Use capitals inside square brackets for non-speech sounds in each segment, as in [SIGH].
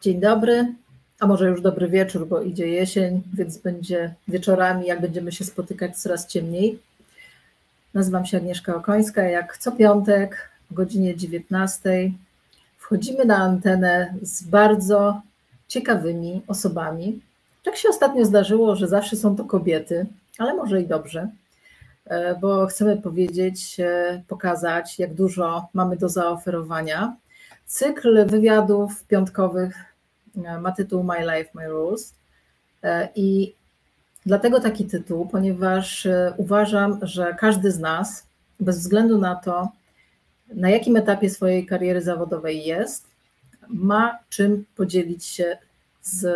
Dzień dobry, a może już dobry wieczór, bo idzie jesień, więc będzie wieczorami, jak będziemy się spotykać, coraz ciemniej. Nazywam się Agnieszka Okońska. Jak co piątek o godzinie 19 wchodzimy na antenę z bardzo ciekawymi osobami. Tak się ostatnio zdarzyło, że zawsze są to kobiety, ale może i dobrze, e, bo chcemy powiedzieć, e, pokazać, jak dużo mamy do zaoferowania. Cykl wywiadów piątkowych ma tytuł My Life, My Rules. I dlatego taki tytuł, ponieważ uważam, że każdy z nas, bez względu na to, na jakim etapie swojej kariery zawodowej jest, ma czym podzielić się z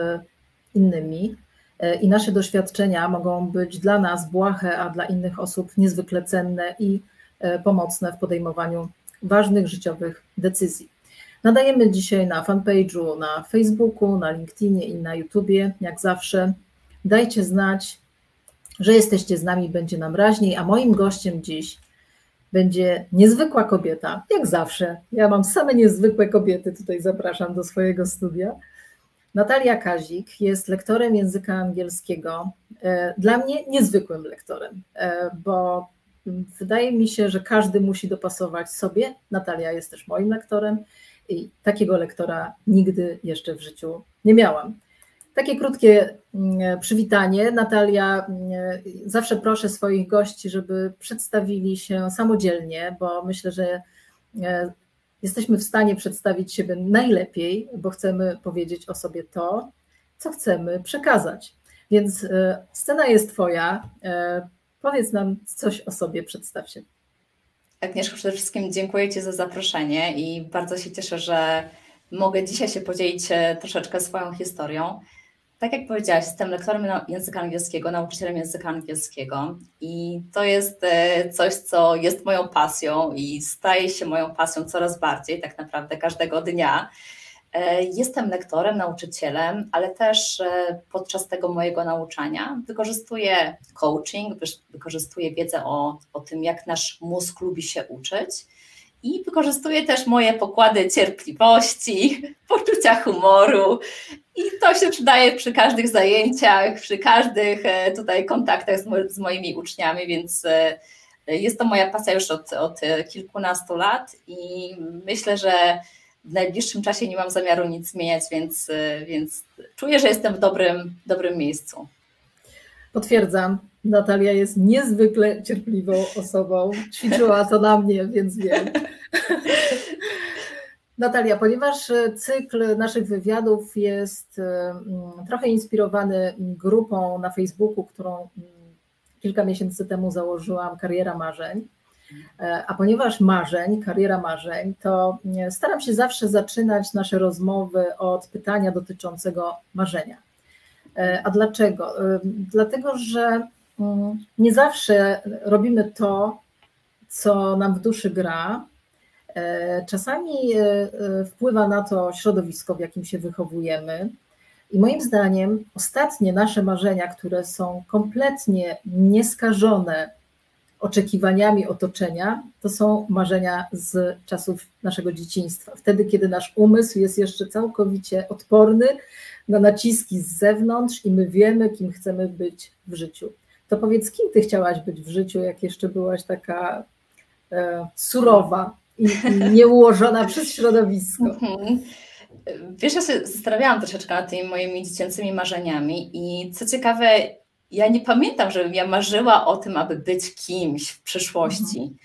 innymi. E, I nasze doświadczenia mogą być dla nas błahe, a dla innych osób niezwykle cenne i e, pomocne w podejmowaniu ważnych życiowych decyzji. Nadajemy dzisiaj na fanpage'u, na Facebooku, na LinkedInie i na YouTubie, jak zawsze. Dajcie znać, że jesteście z nami, będzie nam raźniej, a moim gościem dziś będzie niezwykła kobieta, jak zawsze. Ja mam same niezwykłe kobiety, tutaj zapraszam do swojego studia. Natalia Kazik jest lektorem języka angielskiego. E, dla mnie niezwykłym lektorem, e, bo wydaje mi się, że każdy musi dopasować sobie. Natalia jest też moim lektorem i takiego lektora nigdy jeszcze w życiu nie miałam. Takie krótkie mm, przywitanie. Natalia, mm, zawsze proszę swoich gości, żeby przedstawili się samodzielnie, bo myślę, że e, jesteśmy w stanie przedstawić siebie najlepiej, bo chcemy powiedzieć o sobie to, co chcemy przekazać. Więc e, scena jest Twoja. E, powiedz nam coś o sobie, przedstaw się. Agnieszko, przede wszystkim dziękuję Ci za zaproszenie i bardzo się cieszę, że mogę dzisiaj się podzielić troszeczkę swoją historią tak jak powiedziałaś, jestem lektorem języka angielskiego, nauczycielem języka angielskiego i to jest e, coś, co jest moją pasją i staje się moją pasją coraz bardziej, tak naprawdę każdego dnia. E, jestem lektorem, nauczycielem, ale też e, podczas tego mojego nauczania wykorzystuję coaching, wykorzystuję wiedzę o, o tym, jak nasz mózg lubi się uczyć i wykorzystuję też moje pokłady cierpliwości, [LAUGHS] poczucia humoru. I to się przydaje przy każdych zajęciach, przy każdych e, tutaj kontaktach z, mo z moimi uczniami, więc jest to moja pasja już od, od kilkunastu lat i myślę, że w najbliższym czasie nie mam zamiaru nic zmieniać, więc, e, więc czuję, że jestem w dobrym, dobrym miejscu. Potwierdzam. Natalia jest niezwykle cierpliwą osobą. Ćwiczyła to na mnie, więc wiem. [LAUGHS] Natalia, ponieważ cykl naszych wywiadów jest mm, trochę inspirowany grupą na Facebooku, którą mm, kilka miesięcy temu założyłam, Kariera Marzeń. E, a ponieważ marzeń, kariera marzeń, to mm, staram się zawsze zaczynać nasze rozmowy od pytania dotyczącego marzenia. E, a dlaczego? E, dlatego, że mm, nie zawsze robimy to, co nam w duszy gra. E, czasami wpływa na to środowisko, w jakim się wychowujemy. I moim zdaniem ostatnie nasze marzenia, które są kompletnie nieskażone oczekiwaniami otoczenia, to są marzenia z czasów naszego dzieciństwa. Wtedy, kiedy nasz umysł jest jeszcze całkowicie odporny na naciski z zewnątrz i my wiemy, kim chcemy być w życiu. To powiedz, kim ty chciałaś być w życiu, jak jeszcze byłaś taka e, surowa i, i nieułożona [LAUGHS] przez środowisko? Mhm. Wiesz, ja się zastanawiałam troszeczkę nad tymi moimi dziecięcymi marzeniami i co ciekawe, ja nie pamiętam, żebym ja marzyła o tym, aby być kimś w przyszłości. Mhm.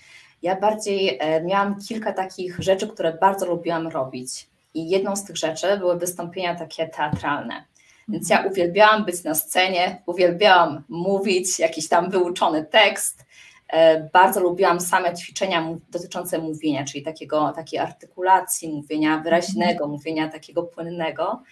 Ja bardziej e, miałam kilka takich rzeczy, które bardzo lubiłam robić. I jedną z tych rzeczy były wystąpienia takie teatralne. Więc ja uwielbiałam być na scenie, uwielbiałam mówić, jakiś tam wyuczony tekst. E, bardzo lubiłam same ćwiczenia dotyczące mówienia, czyli takiego, takiej artykulacji mówienia wyraźnego, mówienia takiego płynnego.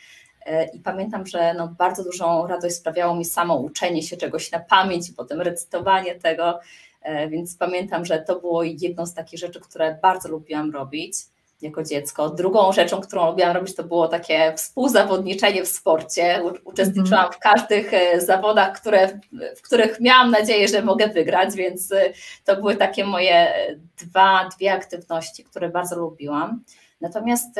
E, I pamiętam, że no bardzo dużą radość sprawiało mi samo uczenie się czegoś na pamięć i potem recytowanie tego. E, więc pamiętam, że to było jedną z takich rzeczy, które bardzo lubiłam robić jako dziecko. Drugą rzeczą, którą lubiłam robić, to było takie współzawodniczenie w sporcie. Uczestniczyłam -hmm. w każdych e, zawodach, które, w których miałam nadzieję, że mogę wygrać, więc to były takie moje dwa, dwie aktywności, które bardzo lubiłam. Natomiast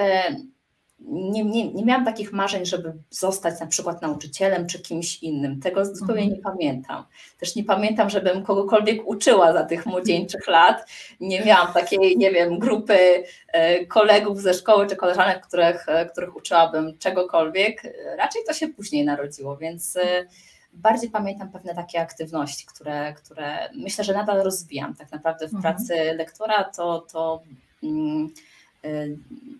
nie, nie, nie miałam takich marzeń, żeby zostać na przykład nauczycielem czy kimś innym. Tego zupełnie mhm. nie pamiętam. Też nie pamiętam, żebym kogokolwiek uczyła za tych młodzieńczych lat. Nie miałam takiej, nie wiem, grupy e, kolegów ze szkoły czy koleżanek, których, e, których uczyłabym czegokolwiek. Raczej to się później narodziło, więc e, bardziej pamiętam pewne takie aktywności, które, które myślę, że nadal rozwijam. Tak naprawdę w mhm. pracy lektora to, to mm,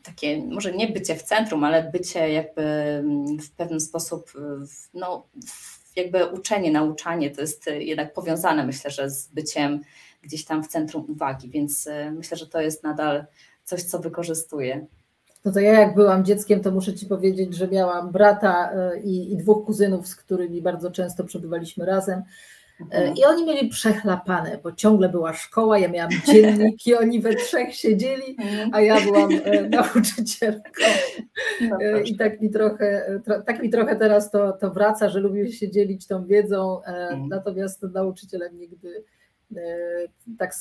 takie, może nie bycie w centrum, ale bycie jakby mm, w pewien sposób, no, jakby uczenie, nauczanie to jest jednak powiązane, myślę, że z byciem gdzieś tam w centrum uwagi, więc y, myślę, że to jest nadal coś, co wykorzystuję. No to ja jak byłam dzieckiem, to muszę Ci powiedzieć, że miałam brata y, i, i dwóch kuzynów, z którymi bardzo często przebywaliśmy razem. E, I oni mieli przechlapane, bo ciągle była szkoła, ja miałam dzienniki, oni we trzech siedzieli, mhm. a ja byłam e, [LAUGHS] nauczycielką. No e, I tak mi trochę, tak mi trochę teraz to, to wraca, że lubię się dzielić tą wiedzą, mhm. natomiast nauczycielem nigdy tak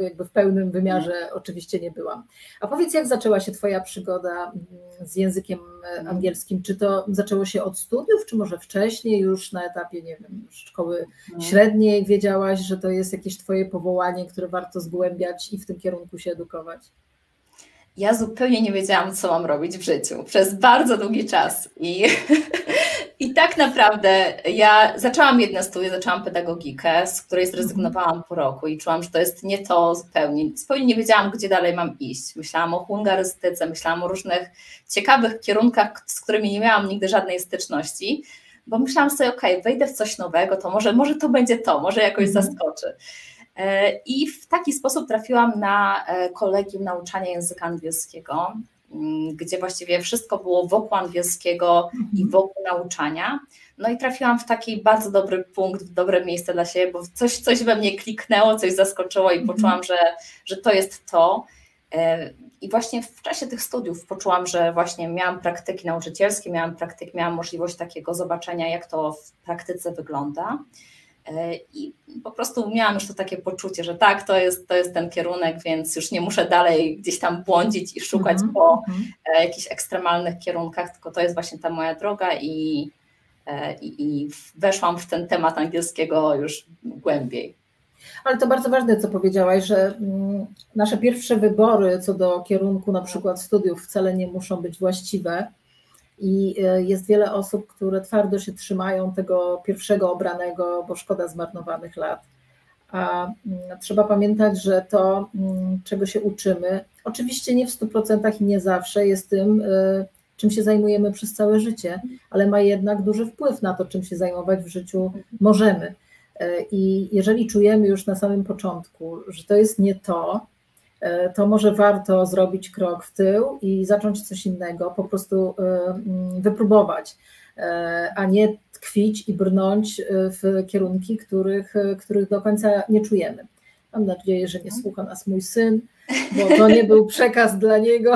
jakby w pełnym wymiarze oczywiście nie byłam. A powiedz, jak zaczęła się Twoja przygoda mm, z językiem e, mhm. angielskim? Czy to zaczęło się od studiów, czy może wcześniej, już na etapie, nie wiem, szkoły mhm. średniej wiedziałaś, że to jest jakieś Twoje powołanie, które warto zgłębiać i w tym kierunku się edukować? Ja zupełnie nie wiedziałam, co mam robić w życiu przez bardzo długi czas. I [LAUGHS] I tak naprawdę ja zaczęłam jedne studia, zaczęłam pedagogikę, z której zrezygnowałam po roku i czułam, że to jest nie to zupełnie. Zupełnie nie wiedziałam, gdzie dalej mam iść. Myślałam o hungarystyce, myślałam o różnych ciekawych kierunkach, z którymi nie miałam nigdy żadnej styczności, bo myślałam sobie, ok, wejdę w coś nowego, to może, może to będzie to, może jakoś mhm. zaskoczy. E, I w taki sposób trafiłam na e, kolegium nauczania języka angielskiego Mm, gdzie właściwie wszystko było wokół angielskiego i mhm. wokół nauczania. No i trafiłam w taki bardzo dobry punkt, w dobre miejsce dla siebie, bo coś, coś we mnie kliknęło, coś zaskoczyło i mhm. poczułam, że, że to jest to. E, I właśnie w czasie tych studiów poczułam, że właśnie miałam praktyki nauczycielskie, miałam praktyk, miałam możliwość takiego zobaczenia, jak to w praktyce wygląda. E, I po prostu miałam już to takie poczucie, że tak, to jest, to jest ten kierunek, więc już nie muszę dalej gdzieś tam błądzić i szukać mm -hmm. po mhm. e, jakichś ekstremalnych kierunkach, tylko to jest właśnie ta moja droga i, e, i, i weszłam w ten temat angielskiego już głębiej. Ale to bardzo ważne, co powiedziałaś, że mm, nasze pierwsze wybory co do kierunku na przykład studiów wcale nie muszą być właściwe i e, jest wiele osób, które twardo się trzymają tego pierwszego obranego, bo szkoda zmarnowanych lat. A mm, trzeba pamiętać, że to, mm, czego się uczymy, oczywiście nie w 100% i nie zawsze jest tym, e, czym się zajmujemy przez całe życie, ale ma jednak duży wpływ na to, czym się zajmować w życiu możemy. E, I jeżeli czujemy już na samym początku, że to jest nie to, to może warto zrobić krok w tył i zacząć coś innego, po prostu e, mm, wypróbować, e, a nie tkwić i brnąć w kierunki, których, których do końca nie czujemy. Mam nadzieję, że nie słucha nas mój syn, bo to nie był przekaz dla niego.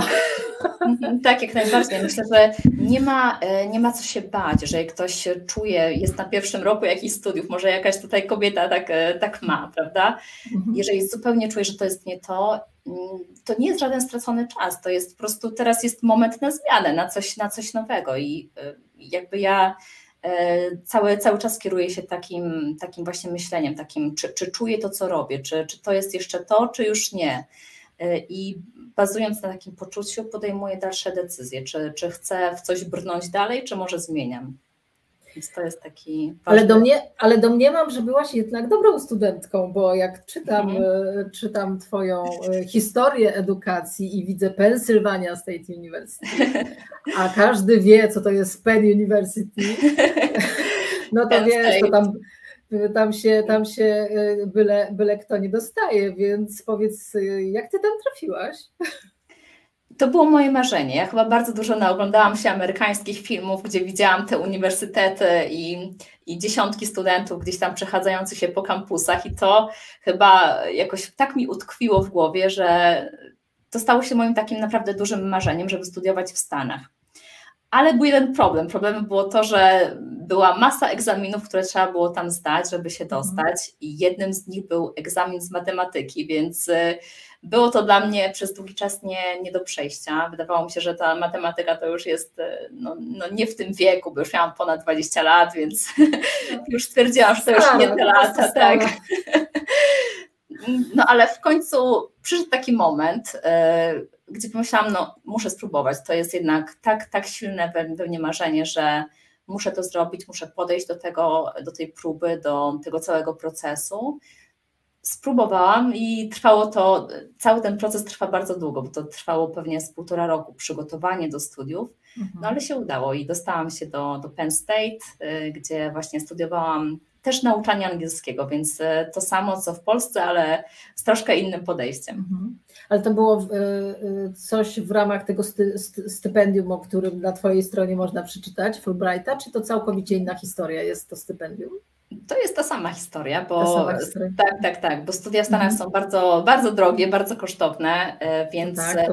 Tak, jak najbardziej. Myślę, że nie ma, nie ma co się bać, że ktoś czuje, jest na pierwszym roku jakichś studiów, może jakaś tutaj kobieta tak, tak ma, prawda? Mhm. Jeżeli zupełnie czuje, że to jest nie to, to nie jest żaden stracony czas, to jest po prostu teraz jest moment na zmianę, na coś, na coś nowego i y, jakby ja cały, cały czas kieruję się takim, takim właśnie myśleniem, takim czy, czy czuję to, co robię, czy, czy to jest jeszcze to, czy już nie. Y, I bazując na takim poczuciu podejmuję dalsze decyzje, czy, czy chcę w coś brnąć dalej, czy może zmieniam. Więc to jest taki. Ale, do mnie, ale domniemam, że byłaś jednak dobrą studentką, bo jak czytam. E, czytam Twoją e, historię edukacji i widzę Pennsylvania State University, a [LAUGHS] każdy wie, co to jest Penn University, no to wiesz, to tam, tam się, tam się e, byle, byle kto nie dostaje, więc powiedz, jak Ty tam trafiłaś? To było moje marzenie. Ja chyba bardzo dużo naoglądałam się amerykańskich filmów, gdzie widziałam te uniwersytety i, i dziesiątki studentów gdzieś tam przechadzających się po kampusach, i to chyba jakoś tak mi utkwiło w głowie, że to stało się moim takim naprawdę dużym marzeniem, żeby studiować w Stanach. Ale był jeden problem. Problemem było to, że była masa egzaminów, które trzeba było tam zdać, żeby się mhm. dostać, i jednym z nich był egzamin z matematyki, więc było to dla mnie przez długi czas nie, nie do przejścia. Wydawało mi się, że ta matematyka to już jest no, no nie w tym wieku, bo już miałam ponad 20 lat, więc [LAUGHS] już stwierdziłam, że to już nie te lata. Tak. [LAUGHS] No ale w końcu przyszedł taki moment, gdzie pomyślałam, no muszę spróbować. To jest jednak tak, tak silne we mnie marzenie, że muszę to zrobić, muszę podejść do tego, do tej próby, do tego całego procesu. Spróbowałam i trwało to, cały ten proces trwa bardzo długo, bo to trwało pewnie z półtora roku przygotowanie do studiów, mhm. no ale się udało i dostałam się do, do Penn State, y, gdzie właśnie studiowałam też nauczanie angielskiego, więc y, to samo co w Polsce, ale z troszkę innym podejściem. Mhm. Ale to było y, coś w ramach tego stypendium, o którym na Twojej stronie można przeczytać, Fulbrighta, czy to całkowicie inna historia jest to stypendium? To jest ta sama historia, bo historia. tak, tak, tak, bo studia w Stanach mhm. są bardzo, bardzo drogie, bardzo kosztowne, e, więc tak,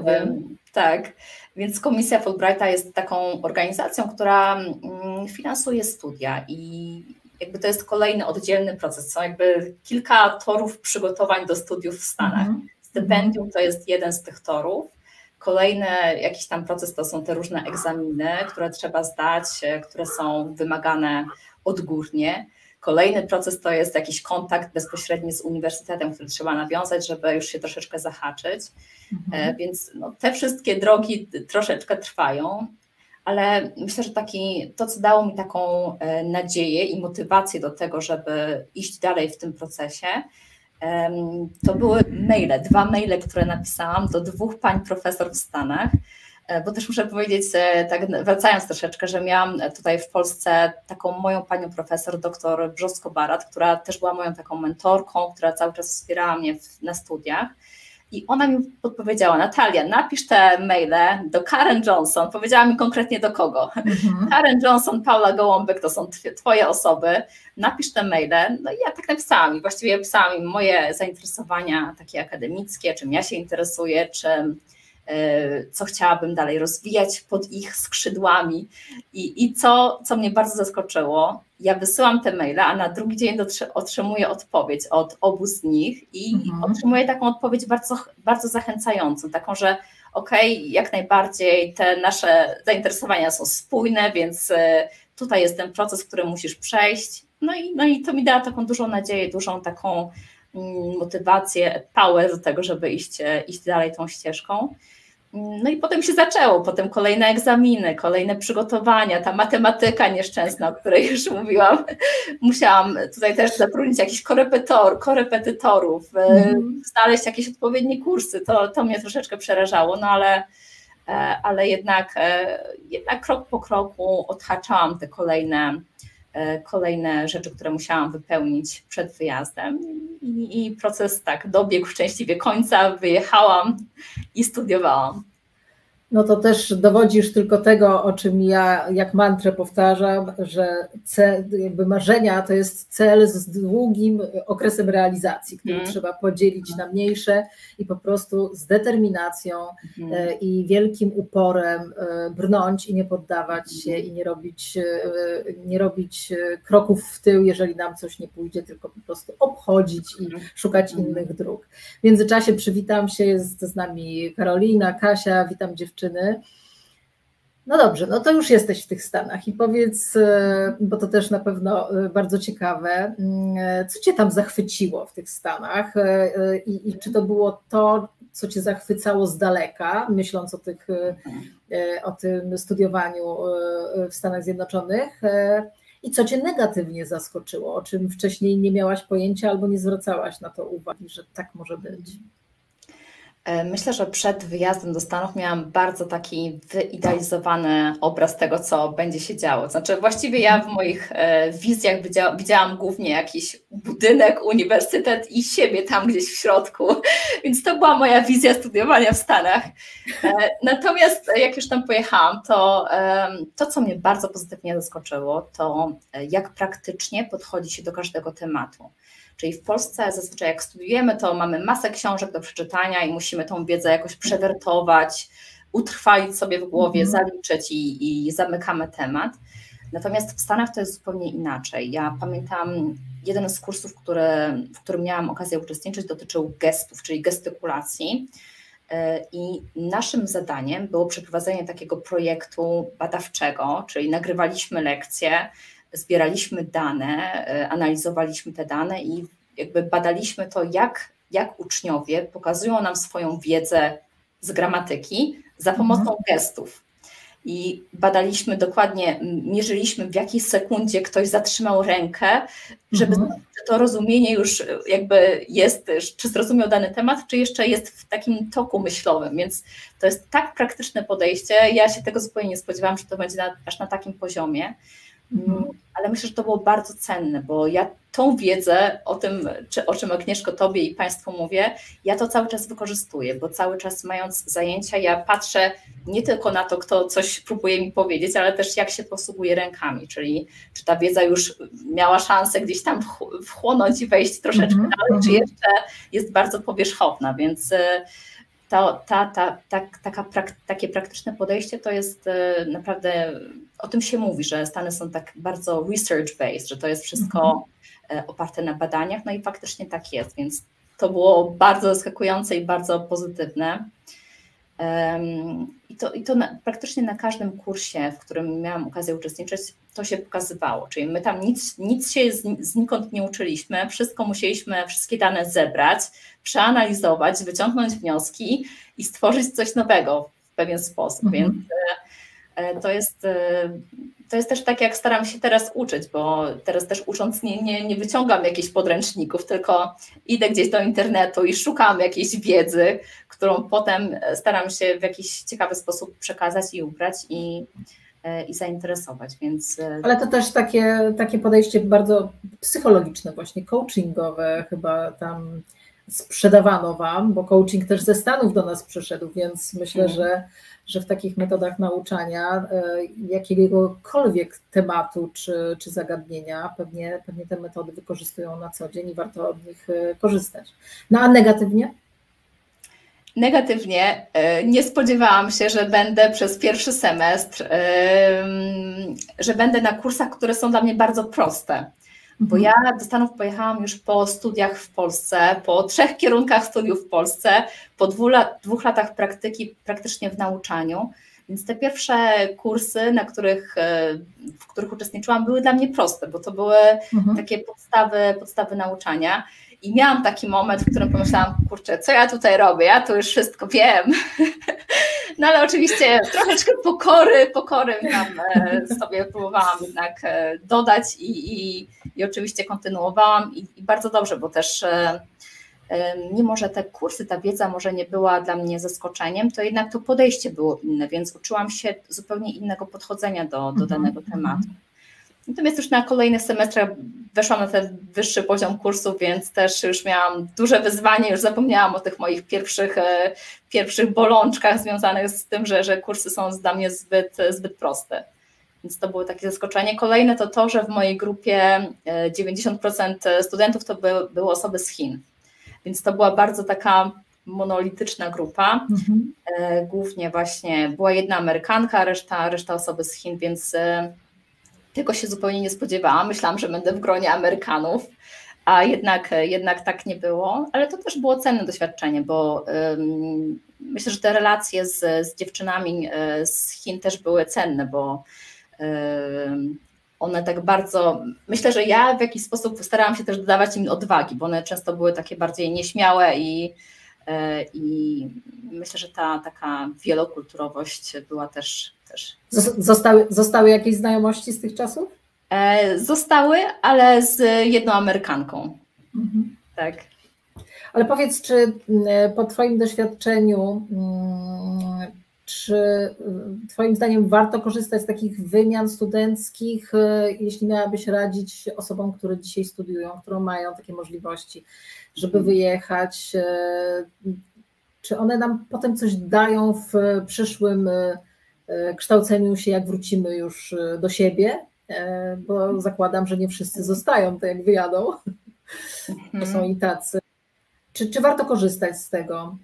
tak, więc Komisja Fulbrighta jest taką organizacją, która mm, finansuje studia i jakby to jest kolejny oddzielny proces. Są jakby kilka torów przygotowań do studiów w Stanach. Mhm. Stypendium to jest jeden z tych torów. Kolejny jakiś tam proces to są te różne egzaminy, które trzeba zdać, e, które są wymagane odgórnie. Kolejny proces to jest jakiś kontakt bezpośredni z uniwersytetem, który trzeba nawiązać, żeby już się troszeczkę zahaczyć. Mhm. E, więc no, te wszystkie drogi troszeczkę trwają, ale myślę, że taki, to, co dało mi taką e, nadzieję i motywację do tego, żeby iść dalej w tym procesie, to były maile, dwa maile, które napisałam do dwóch pań profesor w Stanach, bo też muszę powiedzieć, e, tak wracając troszeczkę, że miałam tutaj w Polsce taką moją panią profesor, doktor Brzosko-Barat, która też była moją taką mentorką, która cały czas wspierała mnie w, na studiach. I ona mi podpowiedziała, Natalia, napisz te maile do Karen Johnson. Powiedziała mi konkretnie do kogo. Mhm. Karen Johnson, Paula Gołąbek to są twoje osoby. Napisz te maile. No i ja tak napisałam i właściwie pisałam im moje zainteresowania takie akademickie, czym ja się interesuję, czym E, co chciałabym dalej rozwijać pod ich skrzydłami. I, i co, co mnie bardzo zaskoczyło, ja wysyłam te maile, a na drugi dzień otrzymuję odpowiedź od obu z nich i mhm. otrzymuję taką odpowiedź bardzo, bardzo zachęcającą, taką, że okej, okay, jak najbardziej te nasze zainteresowania są spójne, więc e, tutaj jest ten proces, który musisz przejść. No i, no i to mi dała taką dużą nadzieję, dużą taką motywację, power do tego, żeby iść, e, iść dalej tą ścieżką. No i potem się zaczęło, potem kolejne egzaminy, kolejne przygotowania, ta matematyka nieszczęsna, o której już [LAUGHS] mówiłam. Musiałam tutaj też zatrudnić jakichś korepetor, korepetytorów, mm. znaleźć jakieś odpowiednie kursy. To, to mnie troszeczkę przerażało, no ale, e, ale jednak, jednak krok po kroku odhaczałam te kolejne, kolejne rzeczy, które musiałam wypełnić przed wyjazdem. I, I, proces tak dobiegł szczęśliwie końca, wyjechałam i studiowałam no to też dowodzisz tylko tego, o czym ja jak mantrę powtarzam, że cel, jakby marzenia to jest cel z długim okresem realizacji, który mm. trzeba podzielić na mniejsze i po prostu z determinacją mm. i wielkim uporem e, brnąć i nie poddawać się i nie robić, e, nie robić kroków w tył, jeżeli nam coś nie pójdzie, tylko po prostu obchodzić i mhm. szukać mm. innych dróg. W międzyczasie przywitam się, jest z nami Karolina, Kasia, witam dziewczyny dziewczyny. No dobrze, no to już jesteś w tych Stanach i powiedz, e, bo to też na pewno e, bardzo ciekawe, mm, co Cię tam zachwyciło w tych Stanach e, i, i czy to było to, co Cię zachwycało z daleka, myśląc o, tych, o tym studiowaniu w Stanach Zjednoczonych i co Cię negatywnie zaskoczyło, o czym wcześniej nie miałaś pojęcia albo nie zwracałaś na to uwagi, że tak może być? E, myślę, że przed wyjazdem do Stanów miałam bardzo taki wyidealizowany obraz tego, co będzie się działo. Znaczy, właściwie ja w moich e, wizjach widziałam, głównie jakiś budynek, uniwersytet i siebie tam gdzieś w środku, [LAUGHS] więc to była moja wizja studiowania w Stanach. E, natomiast jak już tam pojechałam, to to, co mnie bardzo pozytywnie zaskoczyło, to jak praktycznie podchodzi się do każdego tematu. Czyli w Polsce zazwyczaj jak studiujemy, to mamy masę książek do przeczytania i musimy tą wiedzę jakoś przewertować, utrwalić sobie w głowie, mhm. zaliczyć i, i zamykamy temat. Natomiast w Stanach to jest zupełnie inaczej. Ja pamiętam jeden z kursów, w którym miałam okazję uczestniczyć, dotyczył gestów, czyli gestykulacji. E, I naszym zadaniem było przeprowadzenie takiego projektu badawczego, czyli nagrywaliśmy lekcje, zbieraliśmy dane, e, analizowaliśmy te dane i jakby badaliśmy to, jak, jak uczniowie pokazują nam swoją wiedzę z gramatyki za pomocą mhm. gestów i badaliśmy dokładnie, mierzyliśmy w jakiej sekundzie ktoś zatrzymał rękę, żeby mhm. to rozumienie już jakby jest, czy zrozumiał dany temat, czy jeszcze jest w takim toku myślowym, więc to jest tak praktyczne podejście, ja się tego zupełnie nie spodziewałam, że to będzie na, aż na takim poziomie, Mhm. Ale myślę, że to było bardzo cenne, bo ja tą wiedzę o tym, czy, o czym Agnieszko Tobie i Państwu mówię, ja to cały czas wykorzystuję, bo cały czas mając zajęcia, ja patrzę nie tylko na to, kto coś próbuje mi powiedzieć, ale też jak się posługuje rękami, czyli czy ta wiedza już miała szansę gdzieś tam wchłonąć i wejść troszeczkę mm -hmm. dalej, czy mhm. jeszcze jest bardzo powierzchowna, więc e, ta, ta, ta, ta, taka, prak, takie praktyczne podejście to jest e, naprawdę, o tym się mówi, że Stany są tak bardzo research-based, że to jest wszystko mhm. oparte na badaniach, no i faktycznie tak jest, więc to było bardzo zaskakujące i bardzo pozytywne. I to, i to na, praktycznie na każdym kursie, w którym miałam okazję uczestniczyć, to się pokazywało. Czyli my tam nic, nic się znikąd nie uczyliśmy, wszystko musieliśmy, wszystkie dane zebrać, przeanalizować, wyciągnąć wnioski i stworzyć coś nowego w pewien sposób. Mhm. Więc e, to jest, e, to jest też tak, jak staram się teraz uczyć, bo teraz też ucząc nie, nie, nie wyciągam jakichś podręczników, tylko idę gdzieś do internetu i szukam jakiejś wiedzy, którą potem staram się w jakiś ciekawy sposób przekazać i ubrać i, i zainteresować. Więc... Ale to też takie, takie podejście bardzo psychologiczne, właśnie coachingowe, chyba tam sprzedawano Wam, bo coaching też ze Stanów do nas przyszedł, więc myślę, mhm. że, że w takich metodach nauczania e, jakiegokolwiek tematu czy, czy zagadnienia pewnie, pewnie te metody wykorzystują na co dzień i warto od nich e, korzystać. No a negatywnie? Negatywnie e, nie spodziewałam się, że będę przez pierwszy semestr, że będę na kursach, które są dla mnie bardzo proste. Bo mhm. ja do Stanów pojechałam już po studiach w Polsce, po trzech kierunkach studiów w Polsce, po dwóch, lat, dwóch latach praktyki praktycznie w nauczaniu. Więc te pierwsze kursy, na których, e, w których uczestniczyłam, były dla mnie proste, bo to były mhm. takie podstawy, podstawy nauczania. I miałam taki moment, w którym pomyślałam, kurczę, co ja tutaj robię? Ja tu już wszystko wiem. [LAUGHS] No ale oczywiście troszeczkę pokory, pokory tam e, sobie próbowałam jednak e, dodać i, i, i oczywiście kontynuowałam i, i, bardzo dobrze, bo też e, mimo, że te kursy, ta wiedza może nie była dla mnie zaskoczeniem, to jednak to podejście było inne, więc uczyłam się zupełnie innego podchodzenia do, do mhm, danego mhm. tematu. Natomiast już na kolejnych semestrach weszłam na ten wyższy poziom kursu, więc też już miałam duże wyzwanie, już zapomniałam o tych moich pierwszych, e, pierwszych bolączkach związanych z tym, że, że kursy są dla mnie zbyt, zbyt proste. Więc to było takie zaskoczenie. Kolejne to to, że w mojej grupie 90% e, studentów to by, były osoby z Chin. Więc to była bardzo taka monolityczna grupa. Mhm. E, głównie właśnie była jedna Amerykanka, reszta, reszta osoby z Chin, więc tego się zupełnie nie spodziewałam. Myślałam, że będę w gronie Amerykanów, a jednak, jednak tak nie było, ale to też było cenne doświadczenie, bo um, myślę, że te relacje z, z dziewczynami e, z Chin też były cenne, bo um, one tak bardzo, myślę, że ja w jakiś sposób starałam się też dodawać im odwagi, bo one często były takie bardziej nieśmiałe i, e, i myślę, że ta taka wielokulturowość była też też. Zostały, zostały jakieś znajomości z tych czasów? E, zostały, ale z jedną Amerykanką. Mhm. Tak. Ale powiedz, czy mm, po Twoim doświadczeniu, mm, czy mm, Twoim zdaniem warto korzystać z takich wymian studenckich, e, jeśli miałabyś radzić osobom, które dzisiaj studiują, które mają takie możliwości, żeby mhm. wyjechać? E, czy one nam potem coś dają w przyszłym E, kształceniu się, jak wrócimy już e, do siebie, e, bo zakładam, że nie wszyscy zostają, to jak wyjadą, to są i tacy. Czy, czy warto korzystać z tego?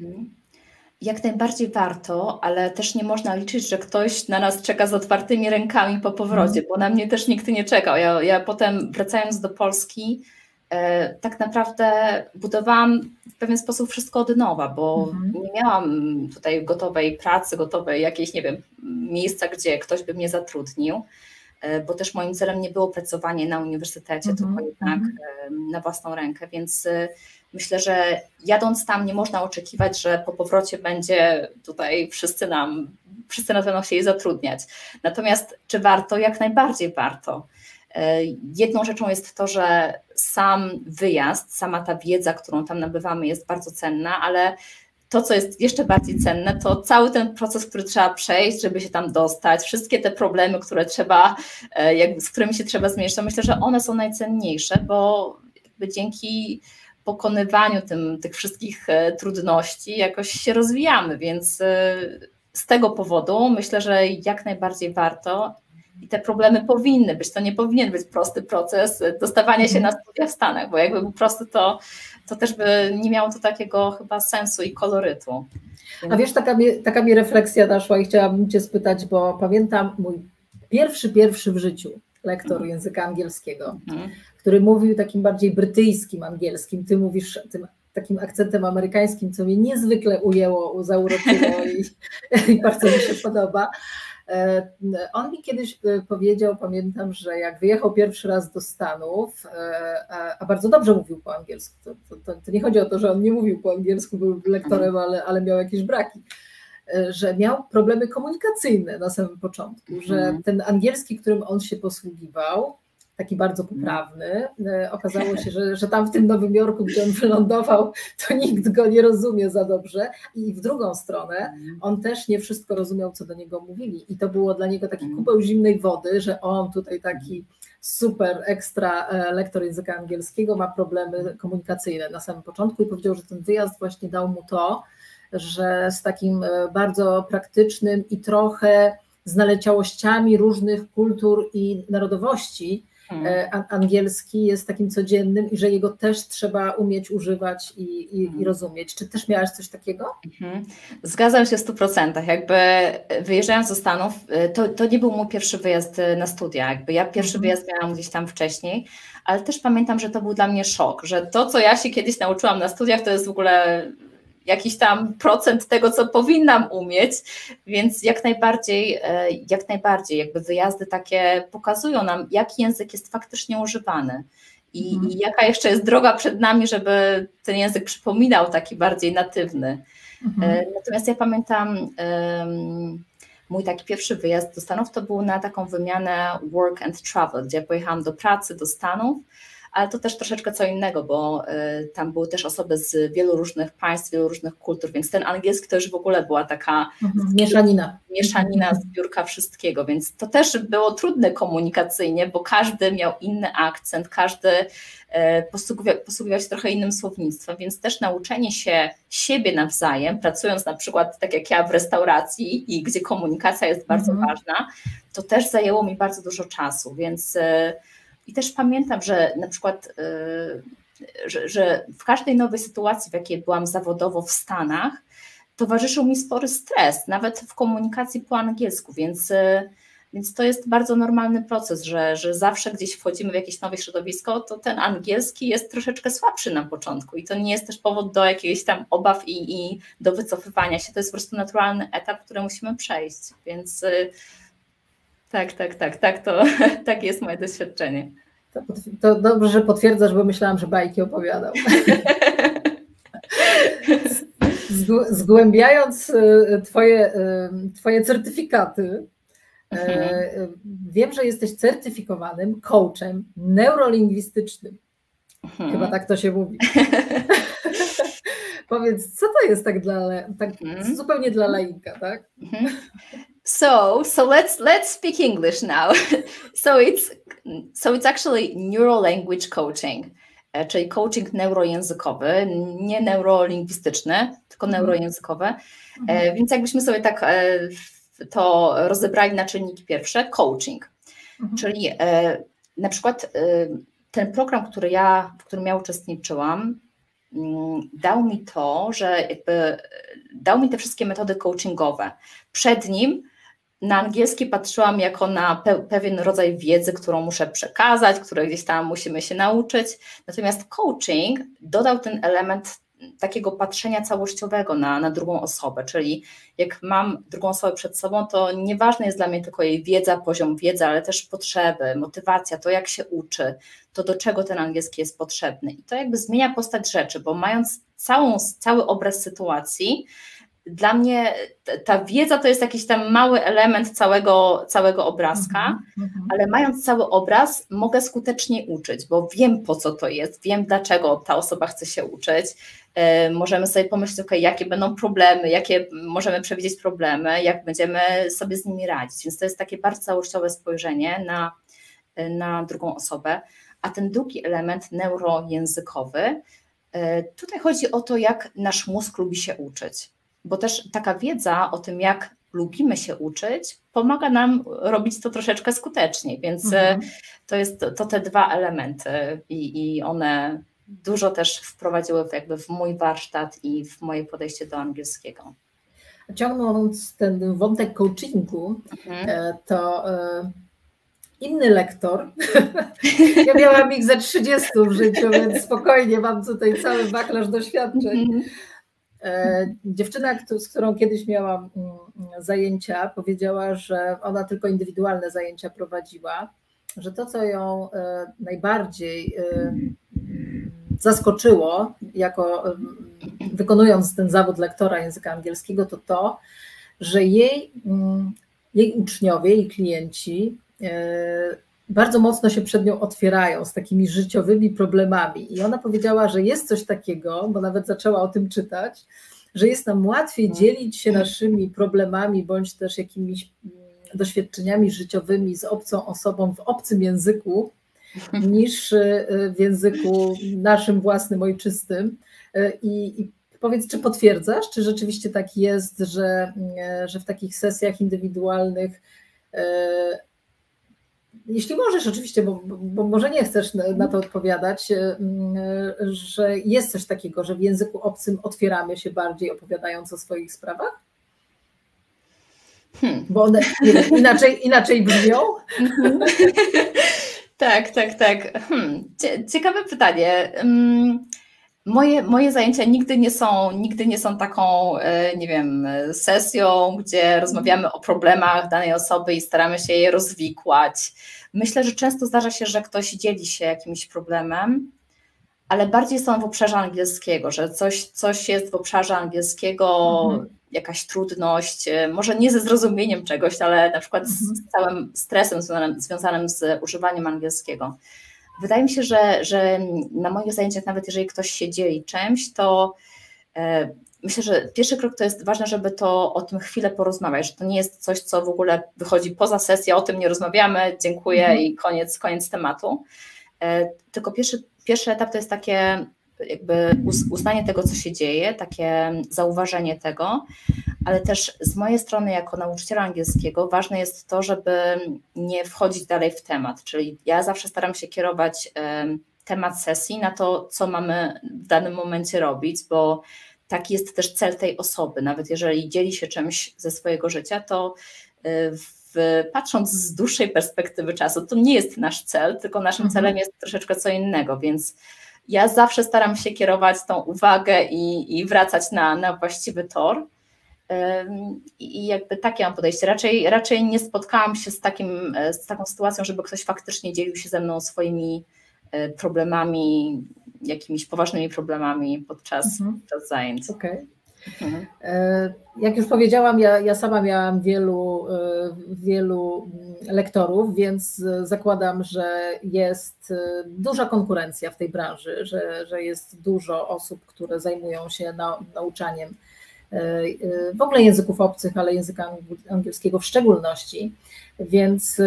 jak najbardziej warto, ale też nie można liczyć, że ktoś na nas czeka z otwartymi rękami po powrocie, bo na mnie też nikt nie czekał. Ja, ja potem wracając do Polski, e, tak naprawdę budowałam w pewien sposób wszystko od nowa, bo mhm. nie miałam tutaj gotowej pracy, gotowej jakiejś, nie wiem, miejsca, gdzie ktoś by mnie zatrudnił. E, bo też moim celem nie było pracowanie na uniwersytecie, -hmm. tylko jednak mm. na własną rękę, więc e, myślę, że jadąc tam nie można oczekiwać, że po powrocie będzie tutaj wszyscy nam, wszyscy nas będą chcieli zatrudniać. Natomiast czy warto? Jak najbardziej warto. Jedną rzeczą jest to, że sam wyjazd, sama ta wiedza, którą tam nabywamy, jest bardzo cenna, ale to, co jest jeszcze bardziej cenne, to cały ten proces, który trzeba przejść, żeby się tam dostać, wszystkie te problemy, które trzeba, e, jakby, z którymi się trzeba zmierzyć, to myślę, że one są najcenniejsze, bo dzięki pokonywaniu tym, tych wszystkich e, trudności jakoś się rozwijamy, więc e, z tego powodu myślę, że jak najbardziej warto i te problemy powinny być. To nie powinien być prosty proces dostawania się na studia w Stanach, bo jakby był prosty, to to też by nie miało to takiego chyba sensu i kolorytu. A wiesz, taka mi, taka mi refleksja naszła i chciałabym Cię spytać, bo pamiętam mój pierwszy, pierwszy w życiu lektor mhm. języka angielskiego, mhm. który mówił takim bardziej brytyjskim angielskim, Ty mówisz tym takim akcentem amerykańskim, co mnie niezwykle ujęło, zauroczyło i, [LAUGHS] i bardzo mi się podoba. E, on mi kiedyś e, powiedział, pamiętam, że jak wyjechał pierwszy raz do Stanów, e, a bardzo dobrze mówił po angielsku, to, to, to nie chodzi o to, że on nie mówił po angielsku, był lektorem, mhm. ale, ale miał jakieś braki że miał problemy komunikacyjne na samym początku, że mhm. ten angielski, którym on się posługiwał, taki bardzo mm. poprawny. E, okazało się, że, że tam w tym Nowym Jorku, gdzie on wylądował, to nikt go nie rozumie za dobrze. I w drugą stronę mm. on też nie wszystko rozumiał, co do niego mówili. I to było dla niego taki mm. kubeł zimnej wody, że on tutaj taki super ekstra e, lektor języka angielskiego ma problemy komunikacyjne na samym początku i powiedział, że ten wyjazd właśnie dał mu to, że z takim e, bardzo praktycznym i trochę z naleciałościami różnych kultur i narodowości, Hmm. E, angielski jest takim codziennym i że jego też trzeba umieć używać i, i, i hmm. rozumieć. Czy też miałaś coś takiego? Mhm. Zgadzam się w stu procentach. Jakby wyjeżdżając do Stanów, e, to, to nie był mój pierwszy wyjazd e, na studia. Jakby ja pierwszy mhm. wyjazd miałam gdzieś tam wcześniej, ale też pamiętam, że to był dla mnie szok, że to, co ja się kiedyś nauczyłam na studiach, to jest w ogóle jakiś tam procent tego, co powinnam umieć, więc jak najbardziej, e, jak najbardziej, jakby wyjazdy takie pokazują nam, jaki język jest faktycznie używany. I, mhm. i jaka jeszcze jest droga przed nami, żeby ten język przypominał taki bardziej natywny. Mhm. E, natomiast ja pamiętam um, mój taki pierwszy wyjazd do Stanów to był na taką wymianę work and travel, gdzie pojechałam do pracy do Stanów ale to też troszeczkę co innego, bo y, tam były też osoby z wielu różnych państw, wielu różnych kultur, więc ten angielski to już w ogóle była taka mhm, mieszanina. Mieszanina, zbiórka wszystkiego, więc to też było trudne komunikacyjnie, bo każdy miał inny akcent, każdy e, posługiwał, posługiwał się trochę innym słownictwem, więc też nauczenie się siebie nawzajem, pracując na przykład tak jak ja w restauracji i gdzie komunikacja jest bardzo mhm. ważna, to też zajęło mi bardzo dużo czasu, więc e, i też pamiętam, że na przykład, y, że, że w każdej nowej sytuacji, w jakiej byłam zawodowo w Stanach, towarzyszył mi spory stres, nawet w komunikacji po angielsku, więc, y, więc to jest bardzo normalny proces, że, że zawsze gdzieś wchodzimy w jakieś nowe środowisko, to ten angielski jest troszeczkę słabszy na początku i to nie jest też powód do jakichś tam obaw i, i do wycofywania się, to jest po prostu naturalny etap, który musimy przejść, więc y, tak, tak, tak, tak, to [LAUGHS] tak jest moje doświadczenie. To, to dobrze, że potwierdzasz, bo myślałam, że bajki opowiadał. [LAUGHS] Zgłębiając e, twoje, e, twoje certyfikaty, mhm. wiem, że jesteś certyfikowanym coachem neurolingwistycznym. Mhm. Chyba tak to się mówi. [LAUGHS] Powiedz, co to jest tak dla tak mhm. zupełnie dla laika, tak? Mhm. So, so let's let's speak English now. [LAUGHS] so it's so it's actually neural language coaching, e, czyli coaching neurojęzykowy, nie neurolingwistyczny, tylko mhm. neurojęzykowy. E, mhm. Więc jakbyśmy sobie tak e, to rozebrali na czynniki pierwsze, coaching, mhm. czyli na przykład ten program, który ja, w którym ja uczestniczyłam, mm, dał mi to, że jakby dał mi te wszystkie metody coachingowe. Przed nim na angielski patrzyłam jako na pe pewien rodzaj wiedzy, którą muszę przekazać, której gdzieś tam musimy się nauczyć. Natomiast coaching dodał ten element takiego patrzenia całościowego na, na drugą osobę, czyli jak mam drugą osobę przed sobą, to nieważne jest dla mnie tylko jej wiedza, poziom wiedzy, ale też potrzeby, motywacja, to jak się uczy, to do czego ten angielski jest potrzebny. I to jakby zmienia postać rzeczy, bo mając całą, cały obraz sytuacji, dla mnie ta wiedza to jest jakiś tam mały element całego, całego obrazka, mm -hmm. ale mając cały obraz, mogę skutecznie uczyć, bo wiem po co to jest, wiem dlaczego ta osoba chce się uczyć. E, możemy sobie pomyśleć, ok, jakie będą problemy, jakie możemy przewidzieć problemy, jak będziemy sobie z nimi radzić. Więc to jest takie bardzo całościowe spojrzenie na, na drugą osobę. A ten drugi element neurojęzykowy, e, tutaj chodzi o to, jak nasz mózg lubi się uczyć bo też taka wiedza o tym, jak lubimy się uczyć, pomaga nam robić to troszeczkę skuteczniej, więc e, mhm. to jest to te dwa elementy i, i one dużo też wprowadziły jakby w mój warsztat i w moje podejście do angielskiego. Ciągnąc ten wątek coachingu, mhm. E, to e, inny lektor, [LAUGHS] ja miałam ich ze 30 w życiu, więc spokojnie mam tutaj cały wachlarz doświadczeń, mhm. Dziewczyna, z którą kiedyś miałam mm, zajęcia, powiedziała, że ona tylko indywidualne zajęcia prowadziła, że to, co ją e, najbardziej e, zaskoczyło, jako wykonując ten zawód lektora języka angielskiego, to to, że jej, mm, jej uczniowie i klienci bardzo mocno się przed nią otwierają z takimi życiowymi problemami. I ona powiedziała, że jest coś takiego, bo nawet zaczęła o tym czytać, że jest nam łatwiej mhm. dzielić się naszymi problemami bądź też jakimiś mm, doświadczeniami życiowymi z obcą osobą w obcym języku, [LAUGHS] niż y, w języku naszym własnym, ojczystym. Y, I, i powiedz, czy potwierdzasz, czy rzeczywiście tak jest, że, y, że w takich sesjach indywidualnych jeśli możesz oczywiście, bo, bo może nie chcesz na, to odpowiadać, e, że jest coś takiego, że w języku obcym otwieramy się bardziej opowiadając o swoich sprawach? Hmm. Bo one inaczej, inaczej brzmią? [LAUGHS] tak, tak, tak. Hmm. Ciekawe pytanie. Moje, moje zajęcia nigdy nie są, nigdy nie są taką, e, nie wiem, sesją, gdzie rozmawiamy o problemach danej osoby i staramy się je rozwikłać. Myślę, że często zdarza się, że ktoś dzieli się jakimś problemem, ale bardziej są w obszarze angielskiego, że coś, coś jest w obszarze angielskiego, mhm. jakaś trudność, e, może nie ze zrozumieniem czegoś, ale na przykład mhm. z całym stresem związanym, związanym z używaniem angielskiego. Wydaje mi się, że, że na moich zajęciach, nawet jeżeli ktoś się dzieli czymś, to e, myślę, że pierwszy krok to jest ważne, żeby to o tym chwilę porozmawiać, że to nie jest coś, co w ogóle wychodzi poza sesję, o tym nie rozmawiamy, dziękuję mhm. i koniec, koniec tematu. E, tylko pierwszy, pierwszy etap to jest takie jakby uznanie tego, co się dzieje, takie zauważenie tego, ale też z mojej strony, jako nauczyciela angielskiego, ważne jest to, żeby nie wchodzić dalej w temat. Czyli ja zawsze staram się kierować temat sesji na to, co mamy w danym momencie robić, bo taki jest też cel tej osoby. Nawet jeżeli dzieli się czymś ze swojego życia, to y, w, patrząc z dłuższej perspektywy czasu, to nie jest nasz cel, tylko naszym mhm. celem jest troszeczkę co innego, więc ja zawsze staram się kierować tą uwagę i, i wracać na, na właściwy tor. I jakby takie mam podejście. Raczej, raczej nie spotkałam się z, takim, z taką sytuacją, żeby ktoś faktycznie dzielił się ze mną swoimi e, problemami, jakimiś poważnymi problemami podczas, mhm. podczas zajęć. Okay. Mhm. E, jak już powiedziałam, ja, ja sama miałam wielu, e, wielu lektorów, więc zakładam, że jest duża konkurencja w tej branży, że, że jest dużo osób, które zajmują się na, nauczaniem w ogóle języków obcych, ale języka angielskiego w szczególności. Więc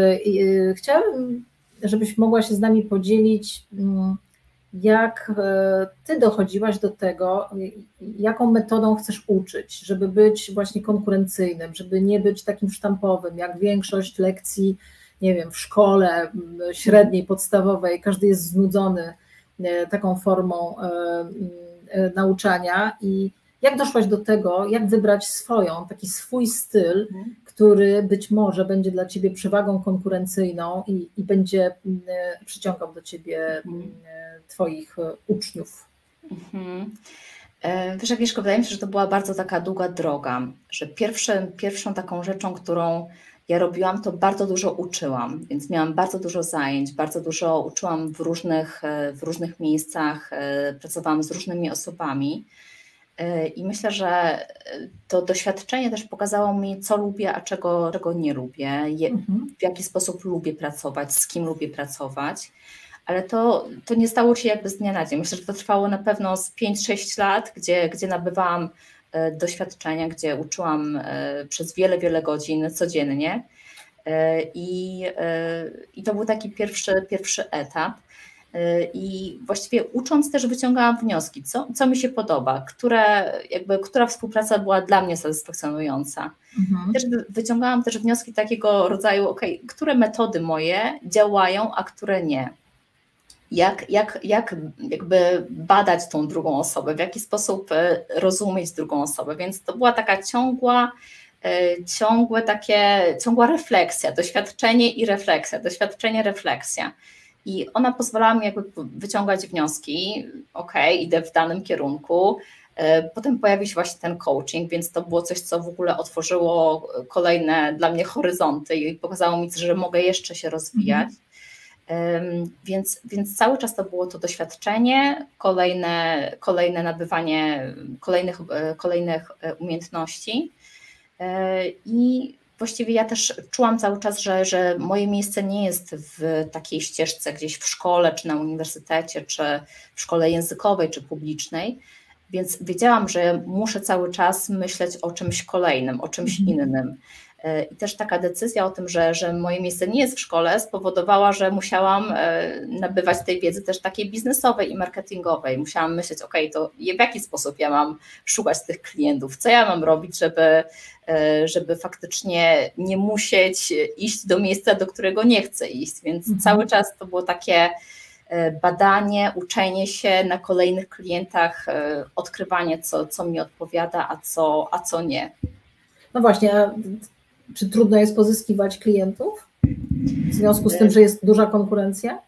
chciałabym, żebyś mogła się z nami podzielić mm, jak e, ty dochodziłaś do tego, jaką metodą chcesz uczyć, żeby być właśnie konkurencyjnym, żeby nie być takim sztampowym, jak większość lekcji, nie wiem, w szkole średniej, podstawowej, każdy jest znudzony e, taką formą e, nauczania i jak doszłaś do tego, jak wybrać swoją, taki swój styl, mhm. który być może będzie dla ciebie przewagą konkurencyjną i, i będzie przyciągał do ciebie mhm. twoich uczniów? Mhm. E, wiesz, Agnieszko, wydaje mi się, że to była bardzo taka długa droga, że pierwsze, pierwszą taką rzeczą, którą ja robiłam, to bardzo dużo uczyłam, więc miałam bardzo dużo zajęć, bardzo dużo uczyłam w różnych, e, w różnych miejscach, e, pracowałam z różnymi osobami. I myślę, że to doświadczenie też pokazało mi, co lubię, a czego, czego nie lubię, mhm. w jaki sposób lubię pracować, z kim lubię pracować ale to, to nie stało się jakby z dnia na dzień. Myślę, że to trwało na pewno z 5-6 lat, gdzie, gdzie nabywałam e, doświadczenia, gdzie uczyłam e, przez wiele, wiele godzin codziennie. E, I, i to był taki pierwszy, pierwszy etap. I właściwie ucząc też wyciągałam wnioski, co, co mi się podoba, które, jakby, która współpraca była dla mnie satysfakcjonująca. Mhm. Też wyciągałam też wnioski takiego rodzaju, ok, które metody moje działają, a które nie jak, jak, jak jakby badać tą drugą osobę, w jaki sposób e, rozumieć drugą osobę. Więc to była taka ciągła, e, ciągłe takie, ciągła refleksja, doświadczenie i refleksja, doświadczenie, refleksja. I ona pozwalała mi jakby wyciągać wnioski, ok, idę w danym kierunku. E, potem pojawił się właśnie ten coaching, więc to było coś, co w ogóle otworzyło kolejne dla mnie horyzonty i pokazało mi, że mogę jeszcze się rozwijać. -hmm. Więc, więc cały czas to było to doświadczenie, kolejne, kolejne nabywanie kolejnych, e, kolejnych e, umiejętności. I właściwie ja też czułam cały czas, że, że moje miejsce nie jest w takiej ścieżce gdzieś w szkole, czy na uniwersytecie, czy w szkole językowej, czy publicznej. Więc wiedziałam, że muszę cały czas myśleć o czymś kolejnym, o czymś mhm. innym. I też taka decyzja o tym, że, że moje miejsce nie jest w szkole, spowodowała, że musiałam e, nabywać tej wiedzy też takiej biznesowej i marketingowej. Musiałam myśleć, ok, to w jaki sposób ja mam szukać tych klientów, co ja mam robić, żeby, e, żeby faktycznie nie musieć iść do miejsca, do którego nie chcę iść. Więc mhm. cały czas to było takie e, badanie, uczenie się na kolejnych klientach, odkrywanie, co, co mi odpowiada, a co, a co nie. No właśnie, czy trudno jest pozyskiwać klientów w związku z tym, że jest duża konkurencja?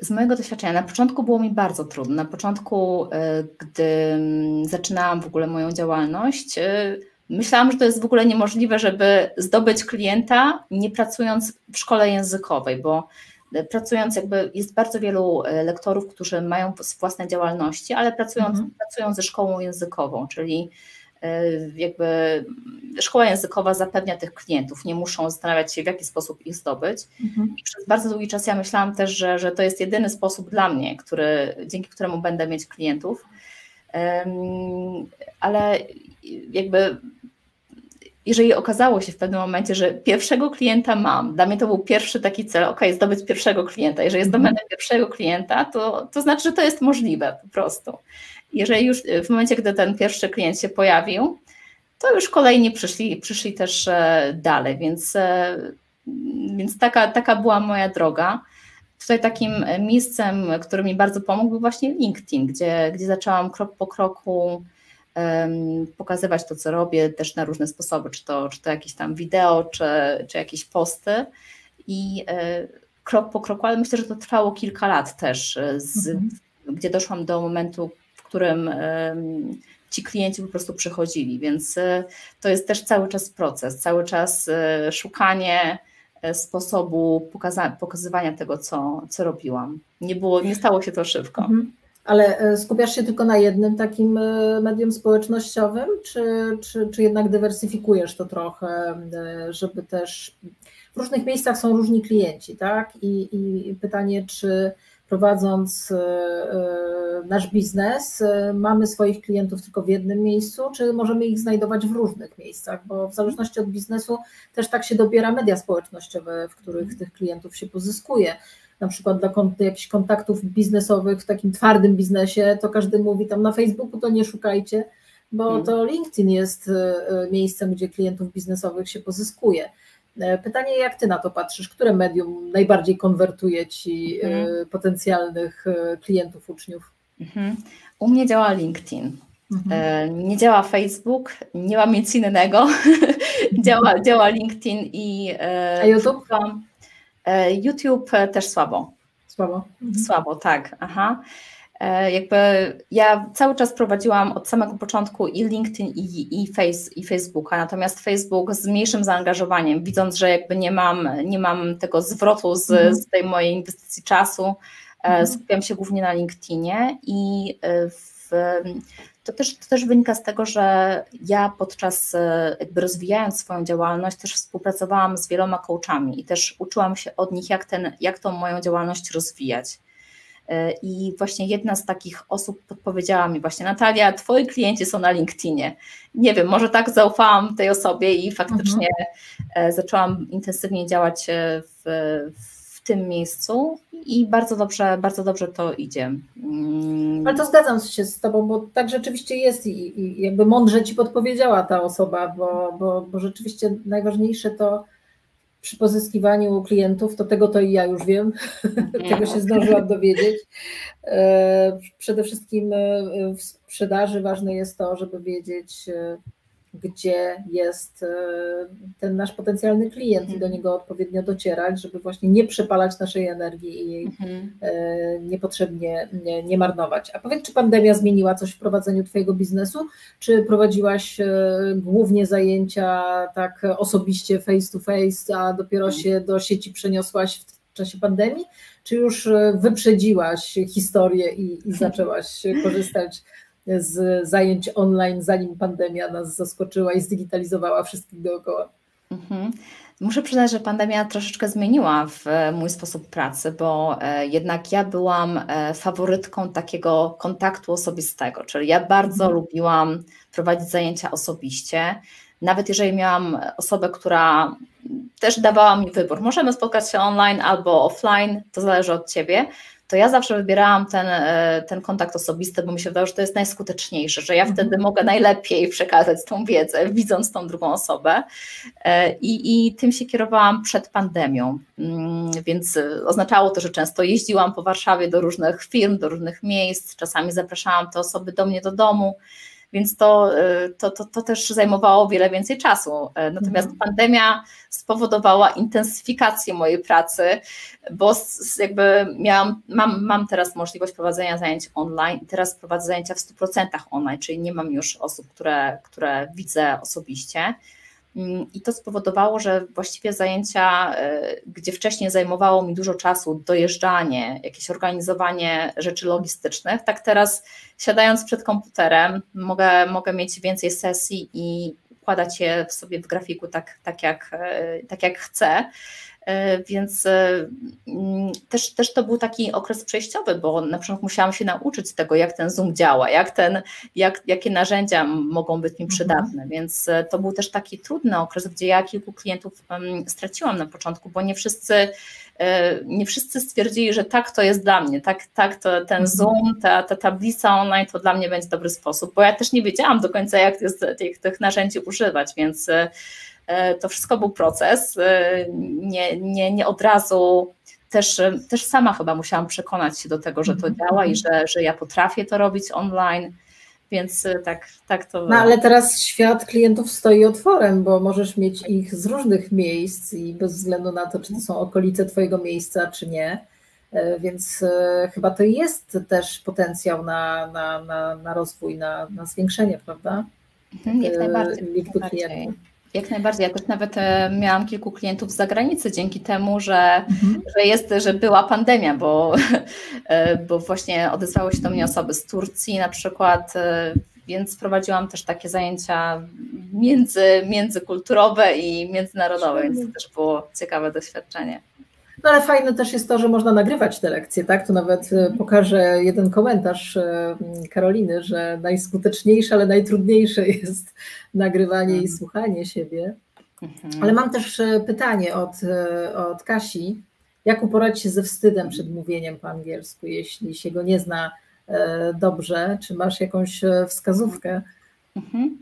Z mojego doświadczenia, na początku było mi bardzo trudno. Na początku, e, gdy zaczynałam w ogóle moją działalność, e, myślałam, że to jest w ogóle niemożliwe, żeby zdobyć klienta nie pracując w szkole językowej, bo e, pracując jakby jest bardzo wielu lektorów, którzy mają własne działalności, ale pracując, mhm. pracują ze szkołą językową, czyli jakby szkoła językowa zapewnia tych klientów, nie muszą zastanawiać się, w jaki sposób ich zdobyć. Mhm. I przez bardzo długi czas ja myślałam też, że, że to jest jedyny sposób dla mnie, który, dzięki któremu będę mieć klientów. Ale jakby jeżeli okazało się w pewnym momencie, że pierwszego klienta mam, dla mnie to był pierwszy taki cel, ok, zdobyć pierwszego klienta. Jeżeli zdobędę mhm. pierwszego klienta, to, to znaczy, że to jest możliwe po prostu. Jeżeli już e, w momencie, gdy ten pierwszy klient się pojawił, to już kolejni przyszli, przyszli też e, dalej, więc, e, więc taka, taka była moja droga. Tutaj takim miejscem, który mi bardzo pomógł, był właśnie LinkedIn, gdzie, gdzie zaczęłam krok po kroku um, pokazywać to, co robię, też na różne sposoby, czy to, czy to jakieś tam wideo, czy, czy jakieś posty. I e, krok po kroku, ale myślę, że to trwało kilka lat też, z, mhm. gdzie doszłam do momentu, którym ci klienci po prostu przychodzili, więc e, to jest też cały czas proces, cały czas e, szukanie e, sposobu pokaza- pokazywania tego, co, co robiłam. Nie, było, nie stało się to szybko. Mhm. Ale skupiasz się tylko na jednym takim medium społecznościowym, czy, czy, czy jednak dywersyfikujesz to trochę, żeby też w różnych miejscach są różni klienci, tak? I, i pytanie, czy prowadząc e, e, nasz biznes, e, mamy swoich klientów tylko w jednym miejscu, czy możemy ich znajdować w różnych miejscach, bo w zależności od biznesu też tak się dobiera media społecznościowe, w których tych klientów się pozyskuje. Na przykład dla jakichś kontaktów biznesowych w takim twardym biznesie, to każdy mówi tam na Facebooku to nie szukajcie, bo mhm. to LinkedIn jest miejscem, gdzie klientów biznesowych się pozyskuje. E, pytanie, jak ty na to patrzysz? Które medium najbardziej konwertuje ci e, mhm. potencjalnych e, klientów, uczniów? Mhm. U mnie działa LinkedIn. Mhm. Nie działa Facebook, nie mam nic innego. [LAUGHS] działa, działa LinkedIn i. A YouTube? YouTube też słabo. Słabo. Mhm. Słabo, tak. Aha. E, jakby ja cały czas prowadziłam od samego początku i LinkedIn i, i, face, i Facebooka, natomiast Facebook z mniejszym zaangażowaniem, widząc, że jakby nie mam, nie mam tego zwrotu z, mhm. z tej mojej inwestycji czasu, mhm. skupiam się głównie na LinkedInie i e, w, to, też, to też wynika z tego, że ja podczas jakby rozwijając swoją działalność też współpracowałam z wieloma coachami i też uczyłam się od nich, jak, ten, jak tą moją działalność rozwijać. E, I właśnie jedna z takich osób podpowiedziała mi właśnie, Natalia, twoi klienci są na LinkedInie. Nie wiem, może tak zaufałam tej osobie i faktycznie mhm. zaczęłam intensywnie działać e, w, w tym miejscu i bardzo dobrze, bardzo dobrze to idzie. Mm. Ale to zgadzam się z Tobą, bo tak rzeczywiście jest i, i jakby mądrze Ci podpowiedziała ta osoba, bo, bo, bo rzeczywiście najważniejsze to przy pozyskiwaniu klientów, to tego to i ja już wiem, [LAUGHS] tego się zdążyłam dowiedzieć. E, przede wszystkim e, w sprzedaży ważne jest to, żeby wiedzieć, e, gdzie jest e, ten nasz potencjalny klient i do mhm. niego odpowiednio docierać, żeby właśnie nie przepalać naszej energii i jej mhm. e, niepotrzebnie nie, nie marnować. A powiedz, czy pandemia zmieniła coś w prowadzeniu Twojego biznesu? Czy prowadziłaś e, głównie zajęcia tak osobiście, face to face, a dopiero mhm. się do sieci przeniosłaś w czasie pandemii? Czy już wyprzedziłaś historię i, i [LAUGHS] zaczęłaś korzystać z zajęć online, zanim pandemia nas zaskoczyła i zdigitalizowała wszystkich dookoła. Mhm. Muszę przyznać, że pandemia troszeczkę zmieniła w e, mój sposób pracy, bo e, jednak ja byłam e, faworytką takiego kontaktu osobistego, czyli ja bardzo mhm. lubiłam prowadzić zajęcia osobiście. Nawet jeżeli miałam osobę, która też dawała mi wybór, możemy spotkać się online albo offline, to zależy od ciebie, to ja zawsze wybierałam ten, e, ten kontakt osobisty, bo mi się wydawało, że to jest najskuteczniejsze, że ja mhm. wtedy mogę najlepiej przekazać tą wiedzę, widząc tą drugą osobę. E, I, i tym się kierowałam przed pandemią, mm, więc oznaczało to, że często jeździłam po Warszawie do różnych firm, do różnych miejsc, czasami zapraszałam te osoby do mnie do domu więc to, y, to, to, to też zajmowało wiele więcej czasu. E, natomiast mhm. pandemia spowodowała intensyfikację mojej pracy, bo jakby miałam, mam, mam teraz możliwość prowadzenia zajęć online i teraz prowadzę zajęcia w 100% online, czyli nie mam już osób, które, które widzę osobiście. Mm, I to spowodowało, że właściwie zajęcia, e, gdzie wcześniej zajmowało mi dużo czasu dojeżdżanie, jakieś organizowanie rzeczy logistycznych, tak teraz siadając przed komputerem mogę, mogę mieć więcej sesji i układać je w sobie w grafiku tak, tak, jak, e, tak jak chcę. E, więc e, mm, też, też to był taki okres przejściowy, bo na przykład musiałam się nauczyć tego, jak ten Zoom działa, jak ten, jak, jakie narzędzia mogą być mi mhm. przydatne. Więc e, to był też taki trudny okres, gdzie ja kilku klientów straciłam na początku, bo nie wszyscy nie wszyscy stwierdzili, że tak to jest dla mnie, tak, tak to ten mhm. Zoom, ta, ta tablica online to dla mnie będzie dobry sposób, bo ja też nie wiedziałam do końca, jak tych, tych narzędzi używać, więc to wszystko był proces. E, nie, nie, nie od razu też, też sama chyba musiałam przekonać się do tego, że to mhm. działa i że, że ja potrafię to robić online. Więc e, tak, tak to. No ale teraz świat klientów stoi otworem, bo możesz mieć ich z różnych miejsc i bez względu na to, czy to są okolice Twojego miejsca, czy nie. Więc chyba to jest też potencjał na, na, na, na rozwój, na, na zwiększenie, prawda? Mhm, jak najbardziej. Liczby klientów. Jak najbardziej. Ja też nawet e, miałam kilku klientów z zagranicy dzięki temu, że, mhm. że jest, że była pandemia, bo, [LAUGHS] e, bo właśnie odezwały się do mnie osoby z Turcji na przykład, e, więc prowadziłam też takie zajęcia między, międzykulturowe i międzynarodowe, więc to też było ciekawe doświadczenie. No ale fajne też jest to, że można nagrywać te lekcje, tak? Tu nawet e, pokażę jeden komentarz e, Karoliny, że najskuteczniejsze, ale najtrudniejsze jest nagrywanie i mhm. słuchanie siebie. Mhm. Ale mam też e, pytanie od, od Kasi. Jak uporać się ze wstydem przed mówieniem po angielsku, jeśli się go nie zna dobrze? Czy masz jakąś wskazówkę? Mhm.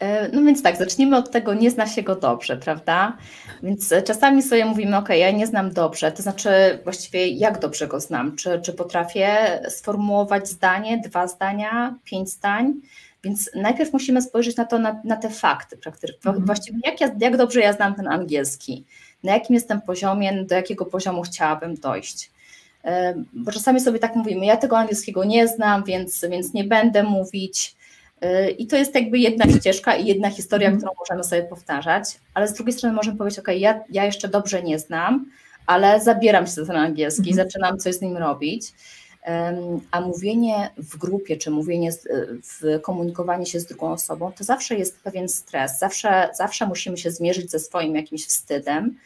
E, no więc tak, zacznijmy od tego, nie zna się go dobrze, prawda? Więc czasami sobie mówimy, ok, ja nie znam dobrze, to znaczy właściwie jak dobrze go znam? Czy, czy potrafię sformułować zdanie, dwa zdania, pięć zdań? Więc najpierw musimy spojrzeć na to, na, na te fakty, mhm. właściwie jak, ja, jak dobrze ja znam ten angielski, na jakim jestem poziomie, do jakiego poziomu chciałabym dojść. E, bo czasami sobie tak mówimy, ja tego angielskiego nie znam, więc, więc nie będę mówić. E, I to jest jakby jedna ścieżka i jedna historia, mm. którą możemy sobie powtarzać, ale z drugiej strony możemy powiedzieć, ok, ja, ja jeszcze dobrze nie znam, ale zabieram się za ten angielski, mm. zaczynam coś z nim robić. A mówienie w grupie, czy mówienie, w komunikowanie się z drugą osobą, to zawsze jest pewien stres, zawsze, zawsze musimy się zmierzyć ze swoim jakimś wstydem.